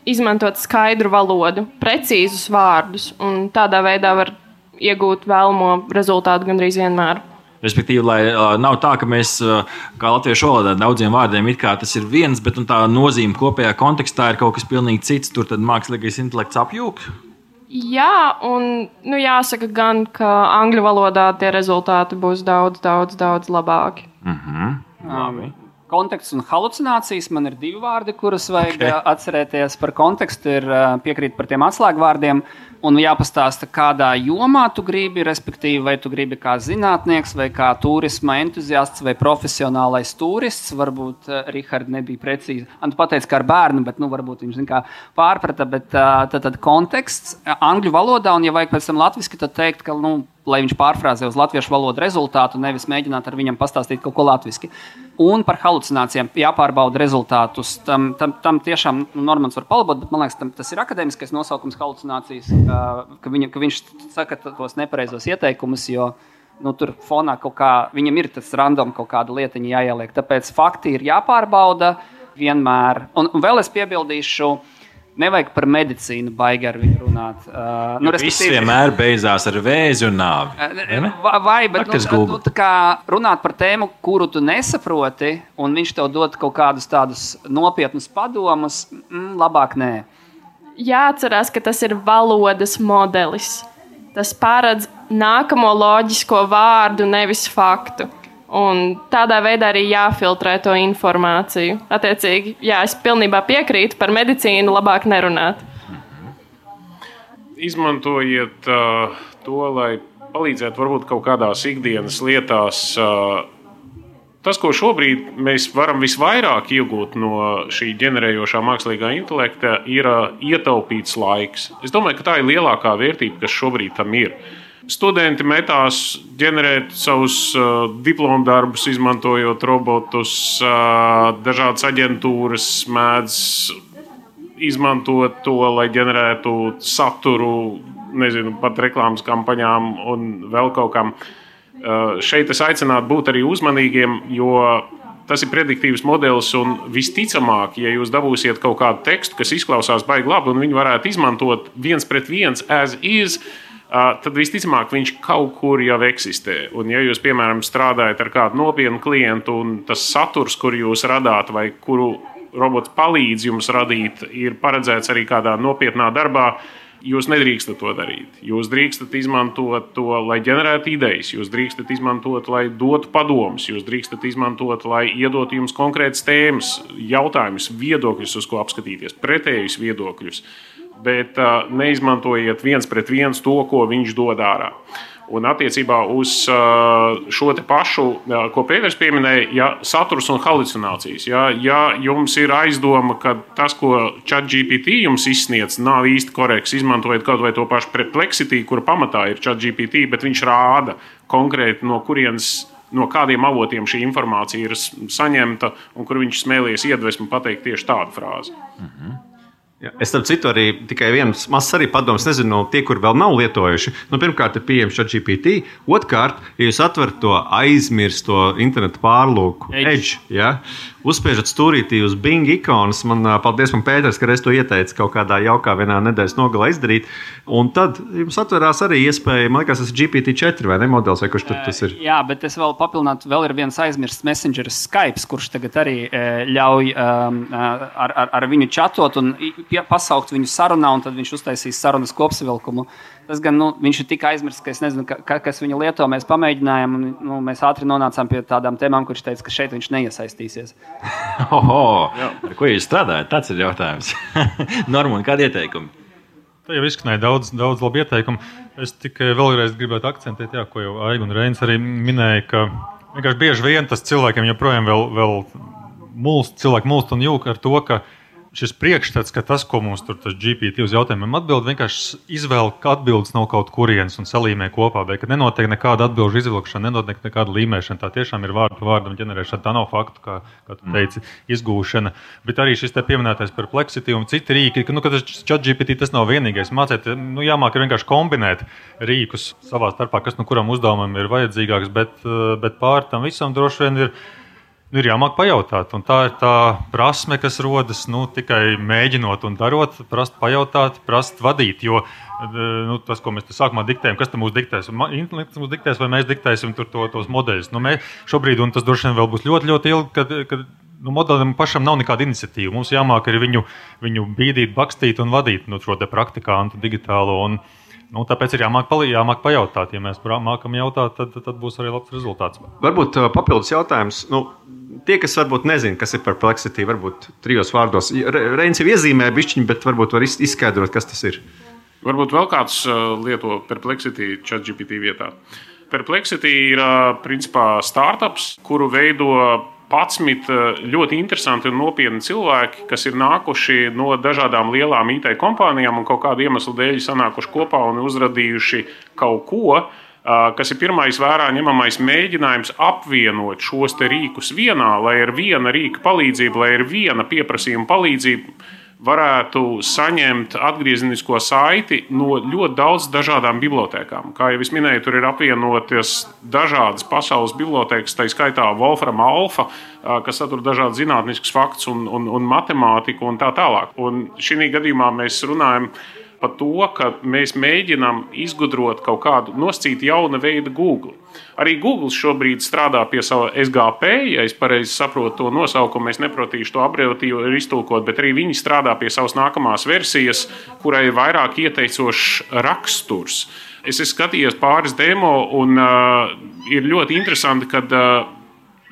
izmantot skaidru valodu, precīzus vārdus, un tādā veidā var iegūt vēlamo rezultātu gandrīz vienmēr. Respektīvi, lai uh, nav tā, ka mēs, uh, kā latviešu valodā, daudziem vārdiem it kā tas ir viens, bet nu, tā nozīme kopējā kontekstā ir kaut kas pilnīgi cits. Tur tad mākslīgais intelekts apjūg. Jā, un nu, jāsaka gan, ka angļu valodā tie rezultāti būs daudz, daudz, daudz labāki. Mm -hmm. um, konteksts un halucinācijas. Man ir divi vārdi, kurus vajag okay. atcerēties par kontekstu. Ir piekrīt par tiem atslēgvārdiem un jāpastāsta, kādā jomā tu gribi, respektīvi, vai tu gribi kā zinātnieks, vai kā turisma entuziasts, vai profesionālais turists. Varbūt uh, Rihards nebija precīzi. Han pateica, ka ar bērnu, bet nu, varbūt viņš kā, pārprata, bet uh, tad, tad konteksts angļu valodā, un ja vajag pēc tam latviešu, tad teikt, ka. Nu, lai viņš pārfrāzē uz latviešu valodu rezultātu, nevis mēģināt ar viņam pastāstīt kaut ko latviešu. Un par halucinācijām jāpārbauda rezultātus. Tam, tam, tam tiešām Normans var palabot, bet man liekas, tam, tas ir akadēmiskais nosaukums halucinācijas, ka, ka, viņa, ka viņš saka tos nepareizos ieteikumus, jo nu, tur fonā kaut kā viņam ir tas random kaut kāda lietiņa jāieliek. Tāpēc fakti ir jāpārbauda vienmēr. Un, un vēl es piebildīšu, uh, Nevajag par medicīnu baigi ar viņu runāt. Uh, nu, Viss vienmēr beidzās ar vēzi un nāvi. Uh, vai, vai bet nu, nu, runāt par tēmu, kuru tu nesaproti, un viņš tev dod kaut kādus tādus nopietnus padomus, mm, labāk nē. Jāatcerās, ka tas ir valodas modelis. Tas paredz nākamo loģisko vārdu, nevis faktu. Un tādā veidā arī jāfiltrē to informāciju. Attiecīgi, jā, es pilnībā piekrītu par medicīnu, labāk nerunāt. Izmantojiet uh, to, lai palīdzētu varbūt kaut kādās ikdienas lietās. Uh, Tas, ko šobrīd mēs varam visvairāk iegūt no šī ģenerējošā mākslīgā intelekta, ir uh, ietaupīts laiks. Es domāju, ka tā ir lielākā vērtība, kas šobrīd tam ir. Uh, Studenti metās ģenerēt savus uh, diplomu darbus, izmantojot robotus. Uh, dažādas aģentūras mēdz izmantot to, lai ģenerētu saturu, nezinu, pat reklāmas kampaņām un vēl kaut kam. Uh, šeit es aicinātu būt arī uzmanīgiem, jo tas ir prediktīvs modelis. Visticamāk, ja jūs dabūsiet kaut kādu tekstu, kas izklausās baigi labi, un viņi varētu izmantot viens pret viens, as is, tad visticamāk viņš kaut kur jau eksistē. Un, ja jūs, piemēram, strādājat ar kādu nopietnu klientu, un tas saturs, kur jūs radāt, vai kuru robots palīdz jums radīt, ir paredzēts arī kādā nopietnā darbā, jūs nedrīkstat to darīt. Jūs drīkstat izmantot to, lai ģenerētu idejas, jūs drīkstat izmantot, lai dotu padomus, jūs drīkstat izmantot, lai iedotu jums konkrētas tēmas, jautājumus, viedokļus, uz ko apskatīties, pretējus viedokļus. Uh, bet uh, neizmantojiet viens pret viens to, ko viņš dod ārā. Un attiecībā uz uh, šo pašu, uh, ko Pēters pieminēja, ja saturs un halucinācijas. Ja, ja jums ir aizdoma, ka tas, ko ChatGPT jums izsniedz, nav īsti korekts, izmantojiet kaut vai to pašu perpleksity, kura pamatā ir ChatGPT, bet viņš rāda konkrēti no kurienes no kādiem avotiem šī informācija ir saņemta un kur viņš smēlies iedvesmu pateikt tieši tādu frāzi. Mm -hmm. Ja, es tam citu arī tikai viens mazs arī padoms, nezinu, tie, kur vēl nav lietojuši. Nu, pirmkārt, ir pieejams šāds GPT. Otrkārt, ja jūs atverat to aizmirsto internetu pārlūku, Edge. Edge, ja, uzspiežat stūrītī uz Bing ikonas. Man paldies, man Pēters, ka es to ieteicu kaut kādā jaukā vienā nedēļas nogalē izdarīt. Un tad jums atverās arī iespēja, man liekas, tas ir GPT-4 vai ne modelis, vai kurš tur tas ir. Jā, bet es vēl papildinātu, vēl ir viens aizmirsts messengeris Skype, kurš tagad arī ļauj um, ar, ar, ar viņu čatot un pasaukt viņu sarunā, un tad viņš uztaisīs sarunas kopsavilkumu. Tas gan nu, viņš ir tik aizmirsts, ka es nezinu, ka, ka, kas viņu lieto. Mēs pamēģinājām, un nu, mēs ātri nonācām pie tādām tēmām, kurš teica, ka šeit viņš neiesaistīsies. Oho, ar ko jūs strādājat? Tas ir jautājums. Normāli, kādi ieteikumi? Tā jau izskanēja daudz, daudz labu ieteikumu. Es tikai vēlreiz gribētu akcentēt, jā, ko jau Aiga un Reinis arī minēja, ka vienkārši bieži vien tas cilvēkiem joprojām vēl, vēl mulst, cilvēki mulst un jūka ar to, ka šis priekšstats, ka tas, ko mums tur tas GPT uz jautājumiem atbild, vienkārši izvēlēt atbildes no kaut kurienes un salīmē kopā, bet ka nenotiek nekāda atbildžu izvilkšana, nenotiek nekāda līmēšana. Tā tiešām ir vārdu vārdam ģenerēšana. Tā nav faktu, kā, kā tu teici, izgūšana. Bet arī šis te pieminētais perpleksity un citi rīki, ka, nu, ka tas chat GPT tas nav vienīgais. Mācīt, nu, jāmāk ir vienkārši kombinēt rīkus savā starpā, kas nu kuram uzdevumam ir vajadzīgāks, bet, eh, bet pār tam visam droši vien ir. Nu, ir jāmāk pajautāt, un tā ir tā prasme, kas rodas nu, tikai mēģinot un darot, prast pajautāt, prast vadīt. Jo eh, nu, tas, ko mēs sākumā diktējam, kas tam mums diktēs, Ma- intelekts mums diktēs, vai mēs diktēsim to, tos modeļus. Nu, mēs šobrīd, un tas droši vien vēl būs ļoti, ļoti ilgi, kad, kad nu, modelim pašam nav nekāda iniciatīva. Mums jāmāk arī viņu, viņu bīdīt, bakstīt un vadīt nu, šo te praktikantu digitālo. Un, Nu, tāpēc ir jāmāk, palī- jāmāk pajautāt. Ja mēs mākam jautāt, tad, tad būs arī labs rezultāts. Varbūt uh, papildus jautājums. Nu, tie, kas varbūt nezina, kas ir perpleksity, varbūt trijos vārdos. Re- Reins jau iezīmēja bišķiņu, bet varbūt var iz- izskaidrot, kas tas ir. Varbūt vēl kāds uh, lieto Perplexity ChatGPT vietā. Perplexity ir uh, principā startups, kuru veido 11 uh, ļoti interesanti un nopietni cilvēki, kas ir nākuši no dažādām lielām IT kompānijām un kaut kādu iemeslu dēļ sanākuši kopā un uzradījuši kaut ko. uh, Kas ir pirmais vērā ņemamais mēģinājums apvienot šos rīkus vienā, lai ar viena rīka palīdzību, lai ar viena pieprasījuma palīdzību varētu saņemt atgriezenisko saiti no ļoti daudzām dažādām bibliotekām. Kā jau es minēju, tur ir apvienotas dažādas pasaules bibliotekas, tā skaitā Wolfram Alfa, kas satur dažādas zinātniskas faktus un, un, un matemātiku un tā tālāk. Un šī gadījumā mēs runājam par to, ka mēs mēģinām izgudrot kaut kādu nosacītu jaunu veidu Google. Arī Google šobrīd strādā pie sava SGP, ja es pareizi saprotu to nosaukumu, es neprotīšu to abreviatīvu iztulkot, bet arī viņi strādā pie savas nākamās versijas, kurai ir vairāk ieteicošs raksturs. Es esmu skatījies pāris demo, un uh, ir ļoti interesanti, ka uh,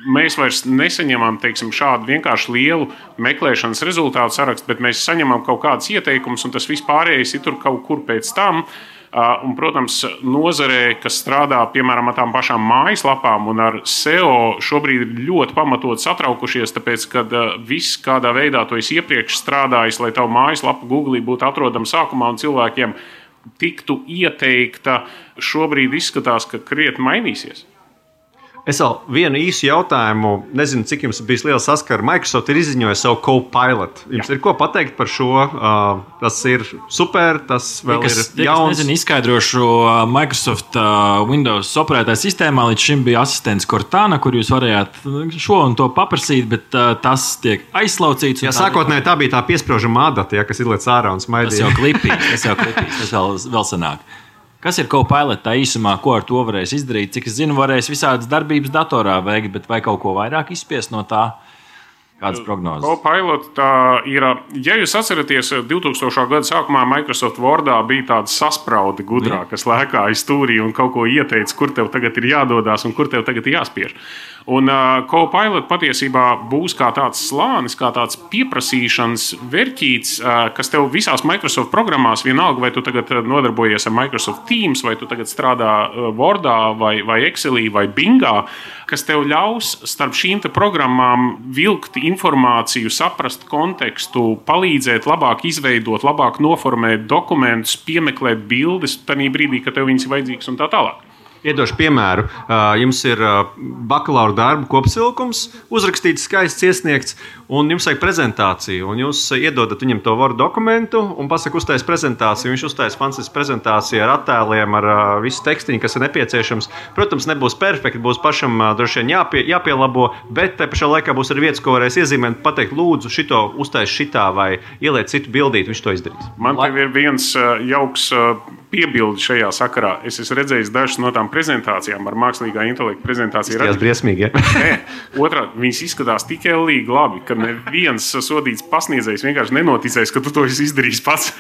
mēs vairs nesaņemam teiksim, šādu vienkārši lielu meklēšanas rezultātu sarakstu, bet mēs saņemam kaut kādus ieteikumus, un tas viss pārējais ir tur kaut kur pēc tam. Un, protams, nozarē, kas strādā piemēram ar tām pašām mājaslapām un ar SEO, šobrīd ir ļoti pamatot satraukušies, tāpēc, ka viss, kādā veidā to esi iepriekš strādājis, lai tavu mājaslapu Google būtu atrodama sākumā un cilvēkiem tiktu ieteikta, šobrīd izskatās, ka krietni mainīsies. Es vēl vienu īsu jautājumu, nezinu, cik jums bija liela saskara. Microsoft ir izziņojusi savu Copilot. Jums Jā. ir ko pateikt par šo? Uh, tas ir super, tas vēl Kas, ir ja jauns. nezinu, izskaidrošu, Microsoft uh, Windows operētāja sistēmā līdz šim bija asistents Cortana, kur jūs varējāt šo un to paprasīt, bet uh, tas tiek aizslaucīts. tā- sākotnēji tā bija tā piesprāžama adata, ja, kas līdz ārā un Tas smaidīja. jau klipīs, tas jau klipīs, tas vēl, vēl senāk. Kas ir Copilot tā īsumā, ko ar to varēs izdarīt? Cik es zinu, varēs visādas darbības datorā veikt, bet vai kaut ko vairāk izspiest no tā? Kādas prognozes? Copilot ir, ja jūs atceraties, 2000. gada sākumā Microsoft Wordā bija tāda saspraude gudrā, kas lēkā aiz stūrī un kaut ko ieteica, kur tev tagad ir jādodas un kur tev tagad ir jāspiež. Un uh, Copilot patiesībā būs kā tāds slānis, kā tāds pieprasīšanas verķīts, uh, kas tev visās Microsoft programmās, vienalga vai tu tagad nodarbojies ar Microsoft Teams, vai tu tagad strādā Wordā, vai, vai Excelī, vai Bingā, kas tev ļaus starp šīm programmām vilkt informāciju, saprast kontekstu, palīdzēt labāk izveidot, labāk noformēt dokumentus, piemeklēt bildes tajā brīdī, kad tev viņas ir vajadzīgas un tā tālāk. Iedošu piemēru. Jums ir bakalaura darba kopsavilkums, uzrakstīts, skaists, iesniegts, un jums vajag prezentāciju. Un jūs iedodat viņam to varu dokumentu un pasakāt, uztaisīt prezentāciju. Viņš uztaisīs fantastisku prezentāciju ar attēliem, ar visu tekstiņu, kas ir nepieciešams. Protams, nebūs perfekti, būs pašam droši vien jāpie, jāpielabo, bet te pašā laikā būs arī vietas, ko varēs iezīmēt, pateikt, lūdzu, šito uztaisīt šitā vai ieliec citu bildīti. Viņš to izdarīs. Man te ir viens jauks piebildi šajā sakarā. Es esmu redzējis dažas no tām prezentācijām ar mākslīgā intelekta prezentāciju. Tas ir briesmīgi. Ja? Nē, otrādi, viņas izskatās tik ellīgi labi, ka neviens sodīts pasniedzējs vienkārši nenoticēs, ka tu to esi izdarījis pats.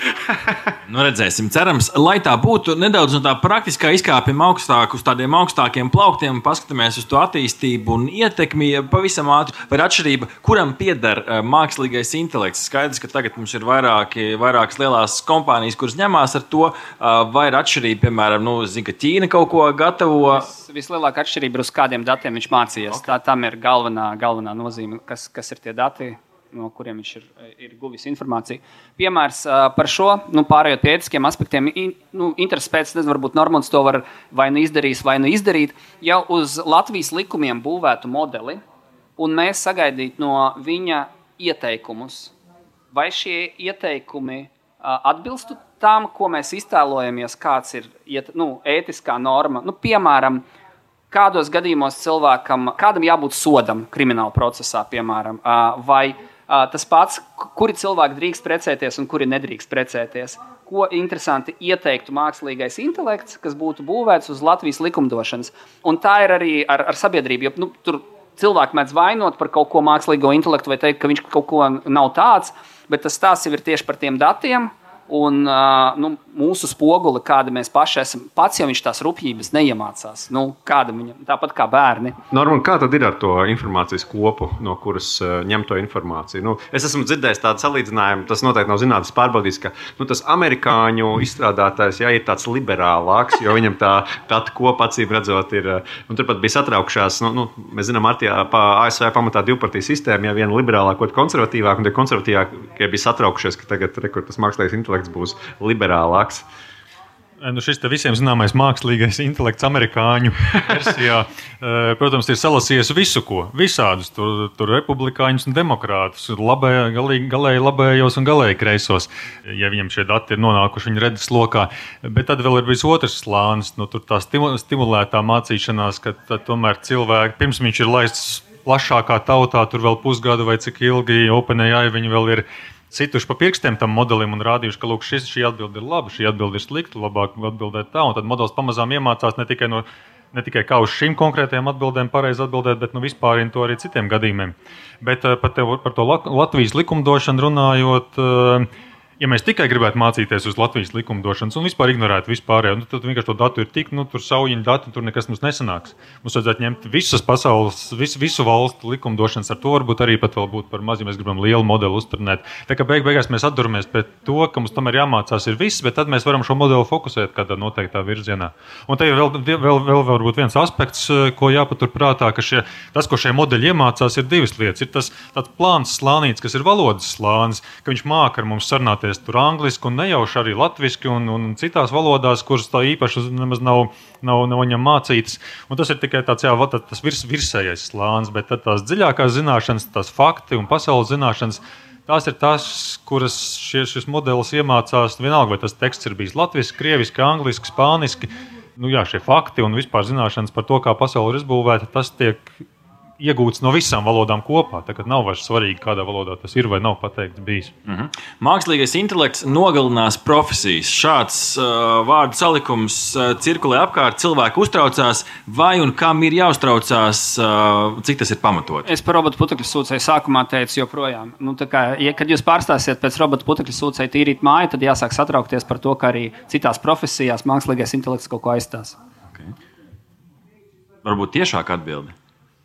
nu, redzēsim, cerams, lai tā būtu nedaudz no tā praktiskā izkāpjam augstāk uz tādiem augstākiem plauktiem, paskatāmies uz to attīstību un ietekmi pavisam ātri. Vai atšķirība, kuram pieder uh, mākslīgais intelekts? Skaidrs, ka tagad mums ir vairāki, vairākas lielās kompānijas, kuras ņemās ar to. Uh, vai ir atšķirība, piemēram, nu, zin, ka Ķīna kaut ko gatavo? Vis, vislielākā atšķirība ir uz kādiem datiem viņš mācījās. Okay. Tā tam ir galvenā, galvenā nozīme, kas, kas ir tie dati. No kuriem viņš ir, ir guvis informāciju. Piemērs par šo, nu, pārējot pie ētiskiem aspektiem, in, nu, intereses pēc, nezinu, varbūt Normons to var vai nu izdarīt, vai nu izdarīt, jau uz Latvijas likumiem būvētu modeli, un mēs sagaidītu no viņa ieteikumus, vai šie ieteikumi atbilstu tam, ko mēs iztēlojamies, kāds ir nu, ētiskā norma. Nu, piemēram, kādos gadījumos cilvēkam, kādam jābūt sodam krimināla procesā, piemēram, vai tas pats, kuri cilvēki drīkst precēties un kuri nedrīkst precēties. Ko interesanti ieteiktu mākslīgais intelekts, kas būtu būvēts uz Latvijas likumdošanas. Un tā ir arī ar, ar sabiedrību. Jo, nu, tur cilvēki mēdz vainot par kaut ko mākslīgo intelektu vai teikt, ka viņš kaut ko nav tāds, bet tas stāsts jau ir tieši par tiem datiem, Un uh, nu, mūsu spoguli, kāda mēs paši esam, pats jau viņš tās rupjības neiemācās. Nu, kāda viņam, tāpat kā bērni. Norman, kā tad ir ar to informācijas kopu, no kuras uh, ņem to informāciju? Nu, es esmu dzirdējis tādu salīdzinājumu, tas noteikti nav zinātnīs pārbaudīts, ka nu, tas amerikāņu izstrādātājs jā, ir tāds liberālāks, jo viņam tā datu kopa acīm redzot ir. Un turpat bija satraukšās, nu, nu, mēs zinām, Artijā, pa ASV pamatā divpartiju sistēma, ja viena liberālāka, otra konservatīvāka, un tie konservatīvākie bija satraukšies, ka tagad rekords mākslīgais intelekts intelekts būs liberālāks. Nu, šis visiem zināmais mākslīgais intelekts, amerikāņu versijā, eh, protams, ir salasījis visu, ko visādus tur, tur republikāņus un demokrātus, labē, galīgi, galēji labējos un galēji kreisos, ja viņam šie dati ir nonākuši viņa redzes lokā. Bet tad vēl ir bijis otrs slānis, nu, tā stimulētā mācīšanās, ka tomēr cilvēki, pirms viņš ir laists plašākā tautā, tur vēl pusgadu vai cik ilgi OpenAI viņi vēl ir situši pa pirkstiem tam modelim un rādījuši, ka lūk, šis, šī atbilde ir laba, šī atbilde ir slikta, labāk atbildēt tā. Un tad modelis pamazām iemācās ne tikai, no, ne tikai kā uz šīm konkrētajām atbildēm pareizi atbildēt, bet nu, vispār to arī citiem gadījumiem. Bet eh, par, te, par to Latvijas likumdošanu runājot. Uh, ja mēs tikai gribētu mācīties uz Latvijas likumdošanas un vispār ignorētu vispārējo, nu, tad vienkārši to datu ir tik, nu, tur saujiņu dati, tur nekas mums nesanāks. Mums vajadzētu ņemt visas pasaules, visu, visu valstu likumdošanas ar to, varbūt arī pat vēl būt par maz, ja mēs gribam lielu modeli uzturnēt. Tā kā beig beigās mēs atduramies pie to, ka mums tomēr jāmācās ir viss, bet tad mēs varam šo modeli fokusēt kādā noteiktā virzienā. Un te ir vēl, vēl, vēl, vēl viens aspekts, ko jāpaturprātā, ka šie, tas, ko šie modeļi iemācās, ir divas lietas. Ir tas plāns slānīts, kas ir valodas slānis, ka viņš māca ar mums sarunāties mācīties tur angliski un nejauši arī latviešu un, un citās valodās, kuras tā īpaši nemaz nav, nav, nav viņam mācītas. Un tas ir tikai tāds, jā, tas virs, virsējais slānis, bet tās dziļākās zināšanas, tās fakti un pasaules zināšanas. Tās ir tās, kuras šie, šis modelis iemācās. Vienalga, vai tas teksts ir bijis latviešu, krieviski, angliski, spāniski. Nu, jā, šie fakti un vispār zināšanas par to, kā pasaule ir izbūvēta, tas tiek iegūts no visām valodām kopā. Tagad nav vairs svarīgi, kādā valodā tas ir vai nav pateikts bijis. Mm -hmm. Mākslīgais intelekts nogalinās profesijas. Šāds uh, vārdu salikums uh, cirkulē apkārt, cilvēki uztraucās, vai un kam ir jāuztraucās, uh, cik tas ir pamatot. Es par robotu putekļu sūcēju sākumā teicu, joprojām. Nu, kā, ja, kad jūs pārstāsiet pēc robotu putekļu sūcēju tīrīt māju, tad jāsāk satraukties par to, ka arī citās profesijās mākslīgais intelekts kaut ko aizstās. Okay. Varbūt tiešāk atbildēt.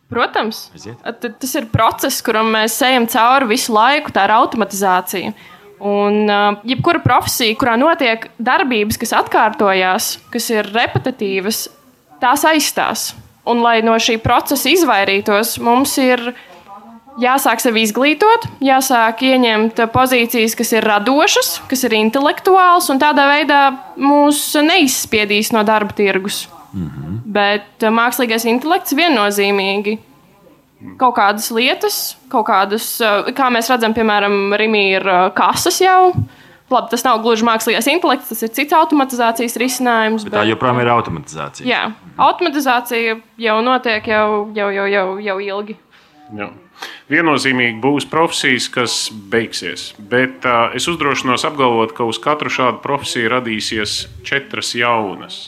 Protams, tas ir process, kuram mēs ejam cauri visu laiku, tā ir automatizācija. Un uh, jebkura profesija, kurā notiek darbības, kas atkārtojās, kas ir repetitīvas, tās aizstās. Un, lai no šī procesa izvairītos, mums ir jāsāk sevi izglītot, jāsāk ieņemt pozīcijas, kas ir radošas, kas ir intelektuāls, un tādā veidā mūs neizspiedīs no darba tirgus. Mm -hmm. Bet uh, mākslīgais intelekts viennozīmīgi kaut kādas lietas, kaut kādus, uh, kā mēs redzam, piemēram, Rimī ir uh, kases jau. Labi, tas nav gluži mākslīgais intelekts, tas ir cits automatizācijas risinājums. Bet tā joprojām ir automatizācija. Jā, automatizācija jau notiek jau, jau, jau, jau, jau ilgi. Jā. Viennozīmīgi būs profesijas, kas beigsies. Bet uh, es uzdrošinos apgalvot, ka uz katru šādu profesiju radīsies četras jaunas.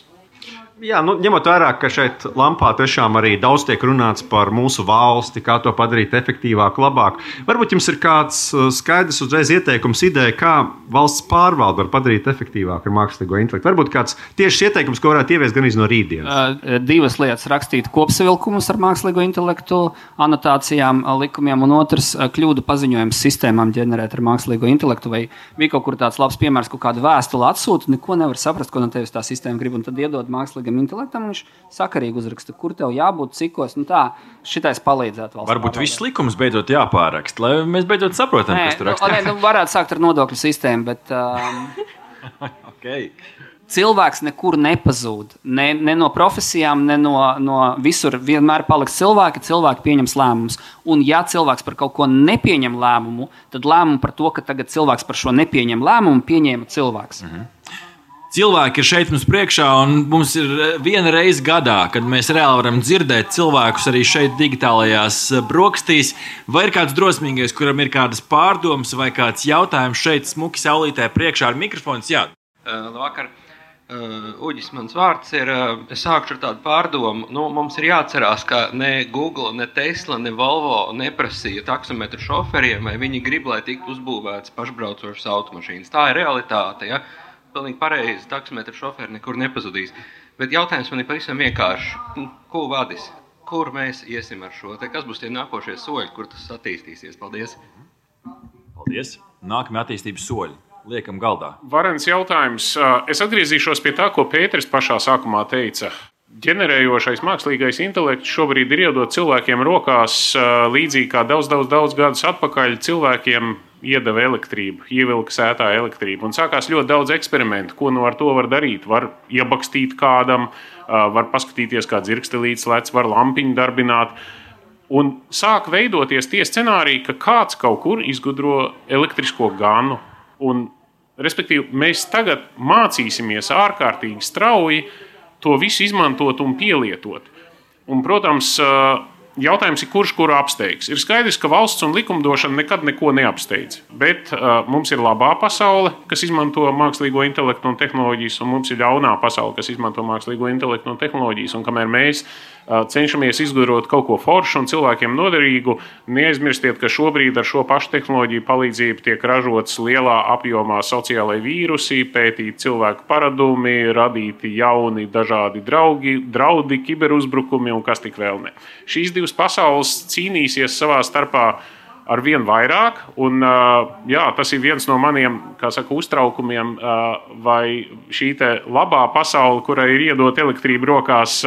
Jā, nu, ņemot vērā, ka šeit lampā tiešām arī daudz tiek runāts par mūsu valsti, kā to padarīt efektīvāk, labāk. Varbūt jums ir kāds uh, skaidrs, uzreiz ieteikums, ideja, kā valsts pārvalde var padarīt efektīvāk ar mākslīgo intelektu. Varbūt kāds tieši ieteikums, ko varētu ieviest gan no rītdienas. Uh, divas lietas - rakstīt kopsavilkumus ar mākslīgo intelektu, anotācijām, uh, likumiem, un otrs - kļūdu paziņojumu sistēmām ģenerēt ar mākslīgo intelektu. Vai bija kaut kur tāds labs piemērs, ka kādu vēstuli atsūta, neko nevar saprast, ko no tevis tā sistēma grib, un tad iedod mākslīgo mākslīgam intelektam, viņš sakarīgi uzraksta, kur tev jābūt, cikos. Nu tā, šitais palīdzētu valsts. Varbūt viss likums beidzot jāpāraksta, lai mēs beidzot saprotam, nē, kas tur rakstīts. Nu, nu, varētu sākt ar nodokļu sistēmu, bet. Um, okay. Cilvēks nekur nepazūd. Ne, ne no profesijām, ne no, no visur. Vienmēr paliks cilvēki, cilvēki pieņems lēmumus. Un, ja cilvēks par kaut ko nepieņem lēmumu, tad lēmumu par to, ka tagad cilvēks par šo nepieņem lēmumu, pieņēma cilvēks. -hmm cilvēki ir šeit mums priekšā, un mums ir eh, viena reize gadā, kad mēs reāli varam dzirdēt cilvēkus arī šeit, digitālajās eh, brokastīs. Vai ir kāds drosmīgais, kuram ir kādas pārdomas vai kāds jautājums šeit, smuki saulītē, priekšā ar mikrofonu? Jā, uh, vakar. Uh, Uģis, mans vārds ir. Uh, es sākšu ar tādu pārdomu. Nu, mums ir jāatcerās, ka ne Google, ne Tesla, ne Volvo neprasīja taksometru šoferiem, vai viņi grib, lai tiktu uzbūvētas pašbraucošas automašīnas. Tā ir realitāte. Ja? Pilnīgi pareizi, taksometra šoferi nekur nepazudīs. Bet jautājums man ir pavisam vienkāršs. Nu, ko vadīs? Kur mēs iesim ar šo? Te kas būs tie nākošie soļi, kur tas attīstīsies? Paldies! Paldies! Nākamie attīstības soļi. Liekam, galdā. Varens jautājums. Es atgriezīšos pie tā, ko Pēters pašā sākumā teica. Ģenerējošais mākslīgais intelekts šobrīd ir iedot cilvēkiem rokās līdzīgi kā daudz, daudz, daudz gadus atpakaļ cilvēkiem iedeva elektrību, ievilka sētā elektrību. Un sākās ļoti daudz eksperimentu, ko nu ar to var darīt. Var iebakstīt kādam, var paskatīties, kā dzirkstelīts lec, var lampiņu darbināt. Un sāk veidoties tie scenāriji, ka kāds kaut kur izgudro elektrisko ganu. Un, respektīvi, mēs tagad mācīsimies ārkārtīgi strauji to visu izmantot un pielietot. Un, protams, Jautājums ir, kurš kuru apsteigs? Ir skaidrs, ka valsts un likumdošana nekad neko neapsteidz. Bet uh, mums ir labā pasaule, kas izmanto mākslīgo intelektu un tehnoloģijas, un mums ir ļaunā pasaule, kas izmanto mākslīgo intelektu un tehnoloģijas. Un kamēr mēs uh, cenšamies izgudrot kaut ko foršu un cilvēkiem noderīgu, neaizmirstiet, ka šobrīd ar šo pašu tehnoloģiju palīdzību tiek ražots lielā apjomā sociālai vīrusi, pētīt cilvēku paradumi, radīti jauni dažādi draugi, draudi, kiberuzbrukumi un kas tik vēl ne. Šīs divas pasaules cīnīsies savā starpā ar vien vairāk. Un, jā, tas ir viens no maniem saka, uztraukumiem, vai šī labā pasaule, kurai ir iedot elektrību rokās,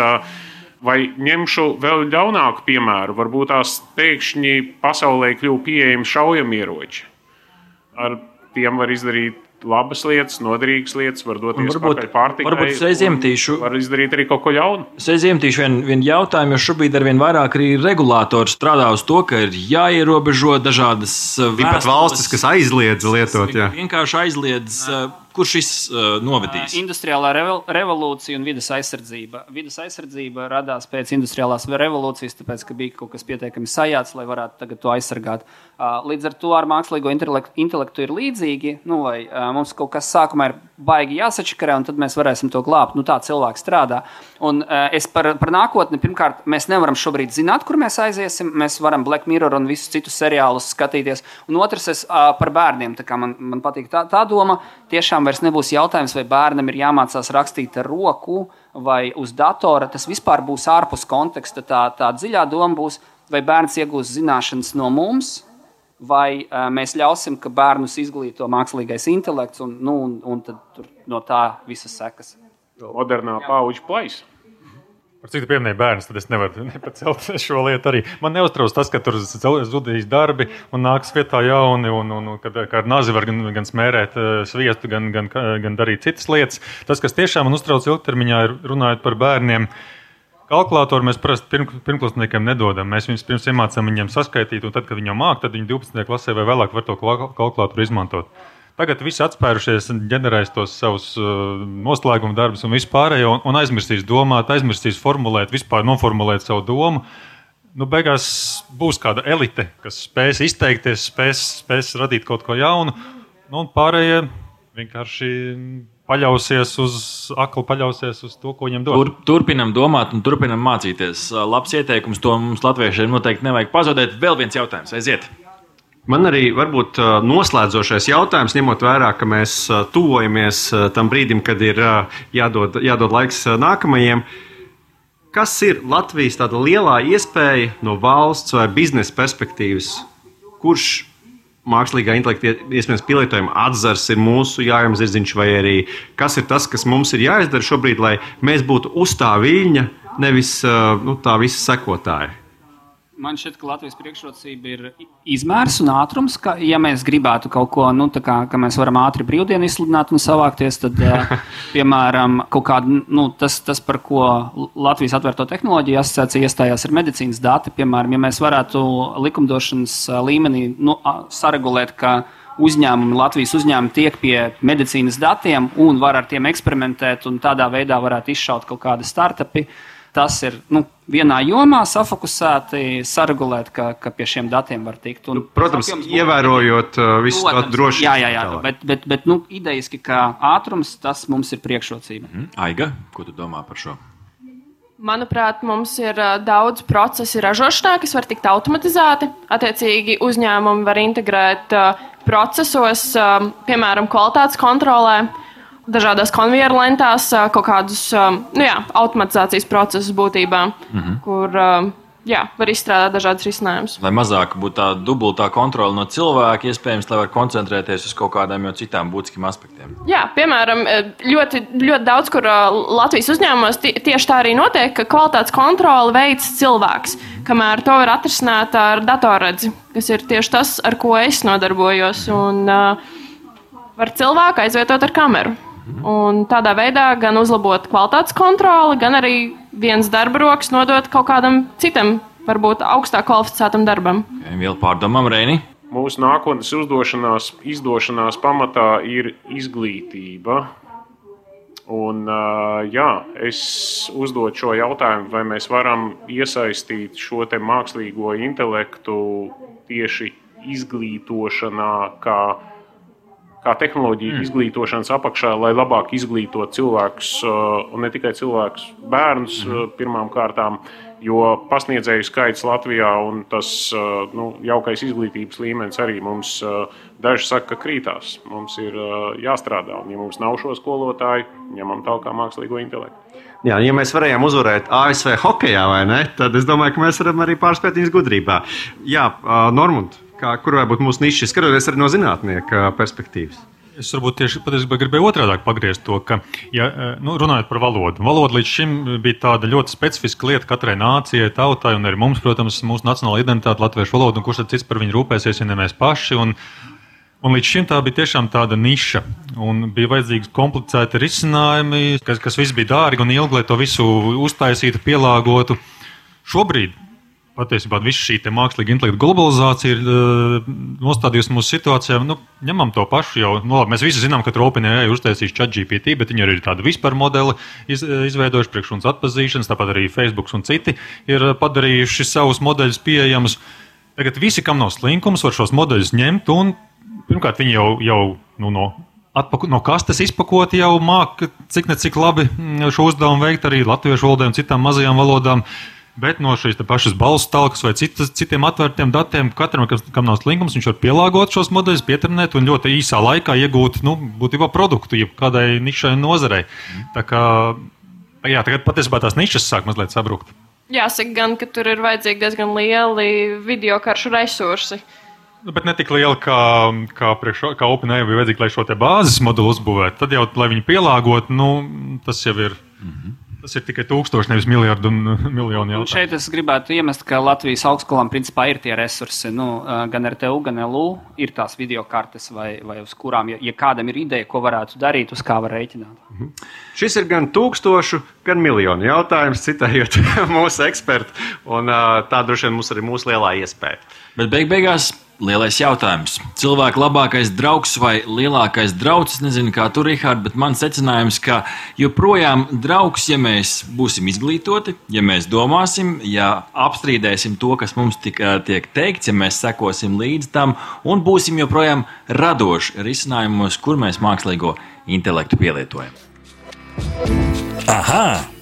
vai ņemšu vēl ļaunāku piemēru. Varbūt tās pēkšņi pasaulē kļūst pieejami šaujamieroči. Ar tiem var izdarīt labas lietas, noderīgas lietas, var doties varbūt, pārtikai. Varbūt es aizņemtīšu. Var izdarīt arī kaut ko ļaunu. Es aizņemtīšu vienu vien jautājumu, jo šobrīd ar vien vairāk arī regulātori strādā uz to, ka ir jāierobežo dažādas. Ir pat valstis, kas aizliedz lietot. Jā. Vienkārši aizliedz. Jā Kur šis uh, novedīs? Industriālā revolūcija un vidas aizsardzība. Vidas aizsardzība radās pēc industriālās revolūcijas, tāpēc, ka bija kaut kas pietiekami sajāts, lai varētu to aizsargāt. Līdz ar to ar mākslīgo intelektu, ir līdzīgi. Nu, vai, mums kaut kas sākumā ir baigi jāsačakarē, un tad mēs varēsim to glābt. Nu, tā cilvēks strādā. Un, es par, par nākotni, pirmkārt, mēs nevaram šobrīd zināt, kur mēs aiziesim. Mēs varam Black Mirror un visus citus seriālus skatīties. Un otrs, es, par bērniem. Man, man patīk tā, tā doma. Tiešām vairs nebūs jautājums, vai bērnam ir jāmācās rakstīt ar roku vai uz datora. Tas vispār būs ārpus konteksta. Tā, tā dziļā doma būs, vai bērns iegūs zināšanas no mums, vai uh, mēs ļausim, ka bērnus izglīto mākslīgais intelekts, un, nu, un, un tad no tā visas sekas. Modernā paudžu plaisa. Par cik tu pieminēji bērnus, tad es nevaru nepacelt šo lietu arī. Man neuztrauc tas, ka tur zudīs darbi un nāks vietā jauni, un, un, un kad ar nazi var gan, gan smērēt sviestu, gan, gan, gan darīt citas lietas. Tas, kas tiešām man uztrauc ilgtermiņā, ir runājot par bērniem. Kalkulātoru mēs parasti pirm, pirmklasniekiem nedodam. Mēs viņus pirms iemācām viņiem saskaitīt, un tad, kad viņi jau māca, tad viņi 12. klasē vai vēlāk var to kalkulātoru izmantot. Tagad viss atspērušies, ģenerēs tos savus uh, noslēguma darbus un vispārējo, un aizmirsīs domāt, aizmirsīs formulēt, vispār noformulēt savu domu. Nu, beigās būs kāda elite, kas spēs izteikties, spēs, spēs radīt kaut ko jaunu, nu, un pārējie vienkārši paļausies uz aklu, paļausies uz to, ko viņam dod. Tur, turpinam domāt un turpinam mācīties. Labs ieteikums, to mums latviešiem noteikti nevajag pazaudēt. Vēl viens jautājums, aiziet! Man arī varbūt noslēdzošais jautājums, ņemot vērā, ka mēs tuvojamies tam brīdim, kad ir jādod, jādod laiks nākamajiem. Kas ir Latvijas tāda lielā iespēja no valsts vai biznesa perspektīvas? Kurš mākslīgā intelekta iespējams pielietojuma atzars ir mūsu jājams zirdziņš, vai arī kas ir tas, kas mums ir jāizdara šobrīd, lai mēs būtu uz tā viļņa, nevis nu, tā visa sekotāja. Man šķiet, ka Latvijas priekšrocība ir izmērs un ātrums. Ka, ja mēs gribētu kaut ko, nu, kā, ka mēs varam ātri brīvdienu izsludināt un savākties, tad, piemēram, kādu, nu, tas, tas, par ko Latvijas atvērto tehnoloģiju asociācija iestājās, ir medicīnas dati. Piemēram, ja mēs varētu likumdošanas līmenī nu, saregulēt, ka uzņēmumi, Latvijas uzņēmumi tiek pie medicīnas datiem un var ar tiem eksperimentēt, un tādā veidā varētu izšaut kaut kādi startupi. Uh, tas ir nu, vienā jomā safokusēti, saregulēt, ka, ka pie šiem datiem var tikt. Un, nu, protams, apjoms, ievērojot uh, visu to drošību. Jā, jā, jā tālāk. bet, bet, bet nu, idejiski, ka ātrums tas mums ir priekšrocība. Mm. Aiga, ko tu domā par šo? Manuprāt, mums ir uh, daudz procesu ražošanā, kas var tikt automatizēti. Attiecīgi, uzņēmumi var integrēt uh, procesos, uh, piemēram, kvalitātes kontrolē, dažādās konvejeru lentās kaut kādus nu jā, automatizācijas procesus būtībā, mm -hmm. kur jā, var izstrādāt dažādas risinājumus. Lai mazāk būtu tā dubultā kontrole no cilvēka, iespējams, lai var koncentrēties uz kaut kādiem jau citām būtiskiem aspektiem. Jā, piemēram, ļoti, ļoti daudz, kur Latvijas uzņēmumos tieši tā arī notiek, ka kvalitātes kontroli veids cilvēks, kamēr to var atrisināt ar datorredzi, kas ir tieši tas, ar ko es nodarbojos. Un, uh, var cilvēku aizvietot ar kameru. Un tādā veidā gan uzlabot kvalitātes kontroli, gan arī viens darba rokas nodot kaut kādam citam, varbūt augstāk kvalificētam darbam. Vēl pārdomām, Reini. Mūsu nākotnes uzdošanās, izdošanās pamatā ir izglītība. Un, jā, es uzdodu šo jautājumu, vai mēs varam iesaistīt šo mākslīgo intelektu tieši izglītošanā, kā kā tehnoloģija mm. izglītošanas apakšā, lai labāk izglītotu cilvēkus, uh, un ne tikai cilvēkus, bērnus mm. pirmām kārtām, jo pasniedzēju skaits Latvijā un tas uh, nu, jaukais izglītības līmenis arī mums daži saka, ka krītās. Mums ir jāstrādā, un ja mums nav šo skolotāju, ņemam tālāk mākslīgo intelektu. Jā, ja mēs varējām uzvarēt ASV hokeja, ne, tad es domāju, ka mēs varam arī pārspēt viņas gudrībā. Jā, Normund, kā, kur varbūt mūsu niša, skatoties arī no zinātnieka perspektīvas. Es varbūt tieši patiesībā gribēju otrādi pagriezt to, ka, ja, nu, runājot par valodu, valoda līdz šim bija tāda ļoti specifiska lieta katrai nācijai, tautai, un arī mums, protams, mūsu nacionāla identitāte, latviešu valoda, un kurš tad cits par viņu rūpēsies, ja ne mēs paši. Un, Un līdz šim tā bija tiešām tāda niša. Un bija vajadzīgi komplicēti risinājumi, kas, kas viss bija dārgi un ilgi, lai to visu uztaisītu, pielāgotu. Šobrīd patiesībā visa šī mākslīga intelekta globalizācija ir uh, nostādījusi mūsu situācijā. Nu, ņemam to pašu jau. Nu, labi, mēs visi zinām, ka OpenAI ir uztaisījis ChatGPT, bet viņi arī ir tādu vispār modeli iz, izveidojuši priekšrunas atpazīšanas, tāpat arī Facebook un citi ir padarījuši savus modeļus pieejamus. Tagad visi, kam nav slinkums, var šos modeļus ņemt un pirmkārt viņi jau, jau nu, no Atpaku, no kastes izpakoti jau māca, cik ne cik labi mm, šo uzdevumu veikt arī latviešu valodai un citām mazajām valodām. Bet no šīs pašas balss talkas vai citas, citiem atvērtiem datiem, katram, kas, kam nav slinkums, viņš var pielāgot šos modeļus, pietrenēt un ļoti īsā laikā iegūt nu, būtībā produktu jebkādai nišai nozarei. Tā kā jā, tagad patiesībā tās nišas sāk mazliet sabrukt. Jāsaka, gan, ka tur ir vajadzīgi diezgan lieli video karšu resursi. Nu, bet ne tik liela kā, kā, priekš, kā OpenAI bija vajadzīga, lai šo bāzes modeli uzbūvētu. Tad jau, lai viņi pielāgotu, nu, tas jau ir. Mm -hmm. Tas ir tikai tūkstoši, nevis miljardu un miljonu Un jautājumu. šeit es gribētu iemest, ka Latvijas augstskolām principā ir tie resursi. Nu, gan RTU, gan LU ir tās video kartes, vai, vai uz kurām, ja, ja kādam ir ideja, ko varētu darīt, uz kā var rēķināt. Šis ir gan tūkstošu, gan miljonu jautājums, citējot mūsu ekspertu. Un, tā droši vien mums arī mūsu lielā iespēja. Bet beig beigās lielais jautājums. Cilvēka labākais draugs vai lielākais draugs, nezinu, kā tur, Rihard, bet mans secinājums, ka joprojām draugs, ja mēs būsim izglītoti, ja mēs domāsim, ja apstrīdēsim to, kas mums tika, tiek teikts, ja mēs sekosim līdz tam un būsim joprojām radoši risinājumos, kur mēs mākslīgo intelektu pielietojam. Aha!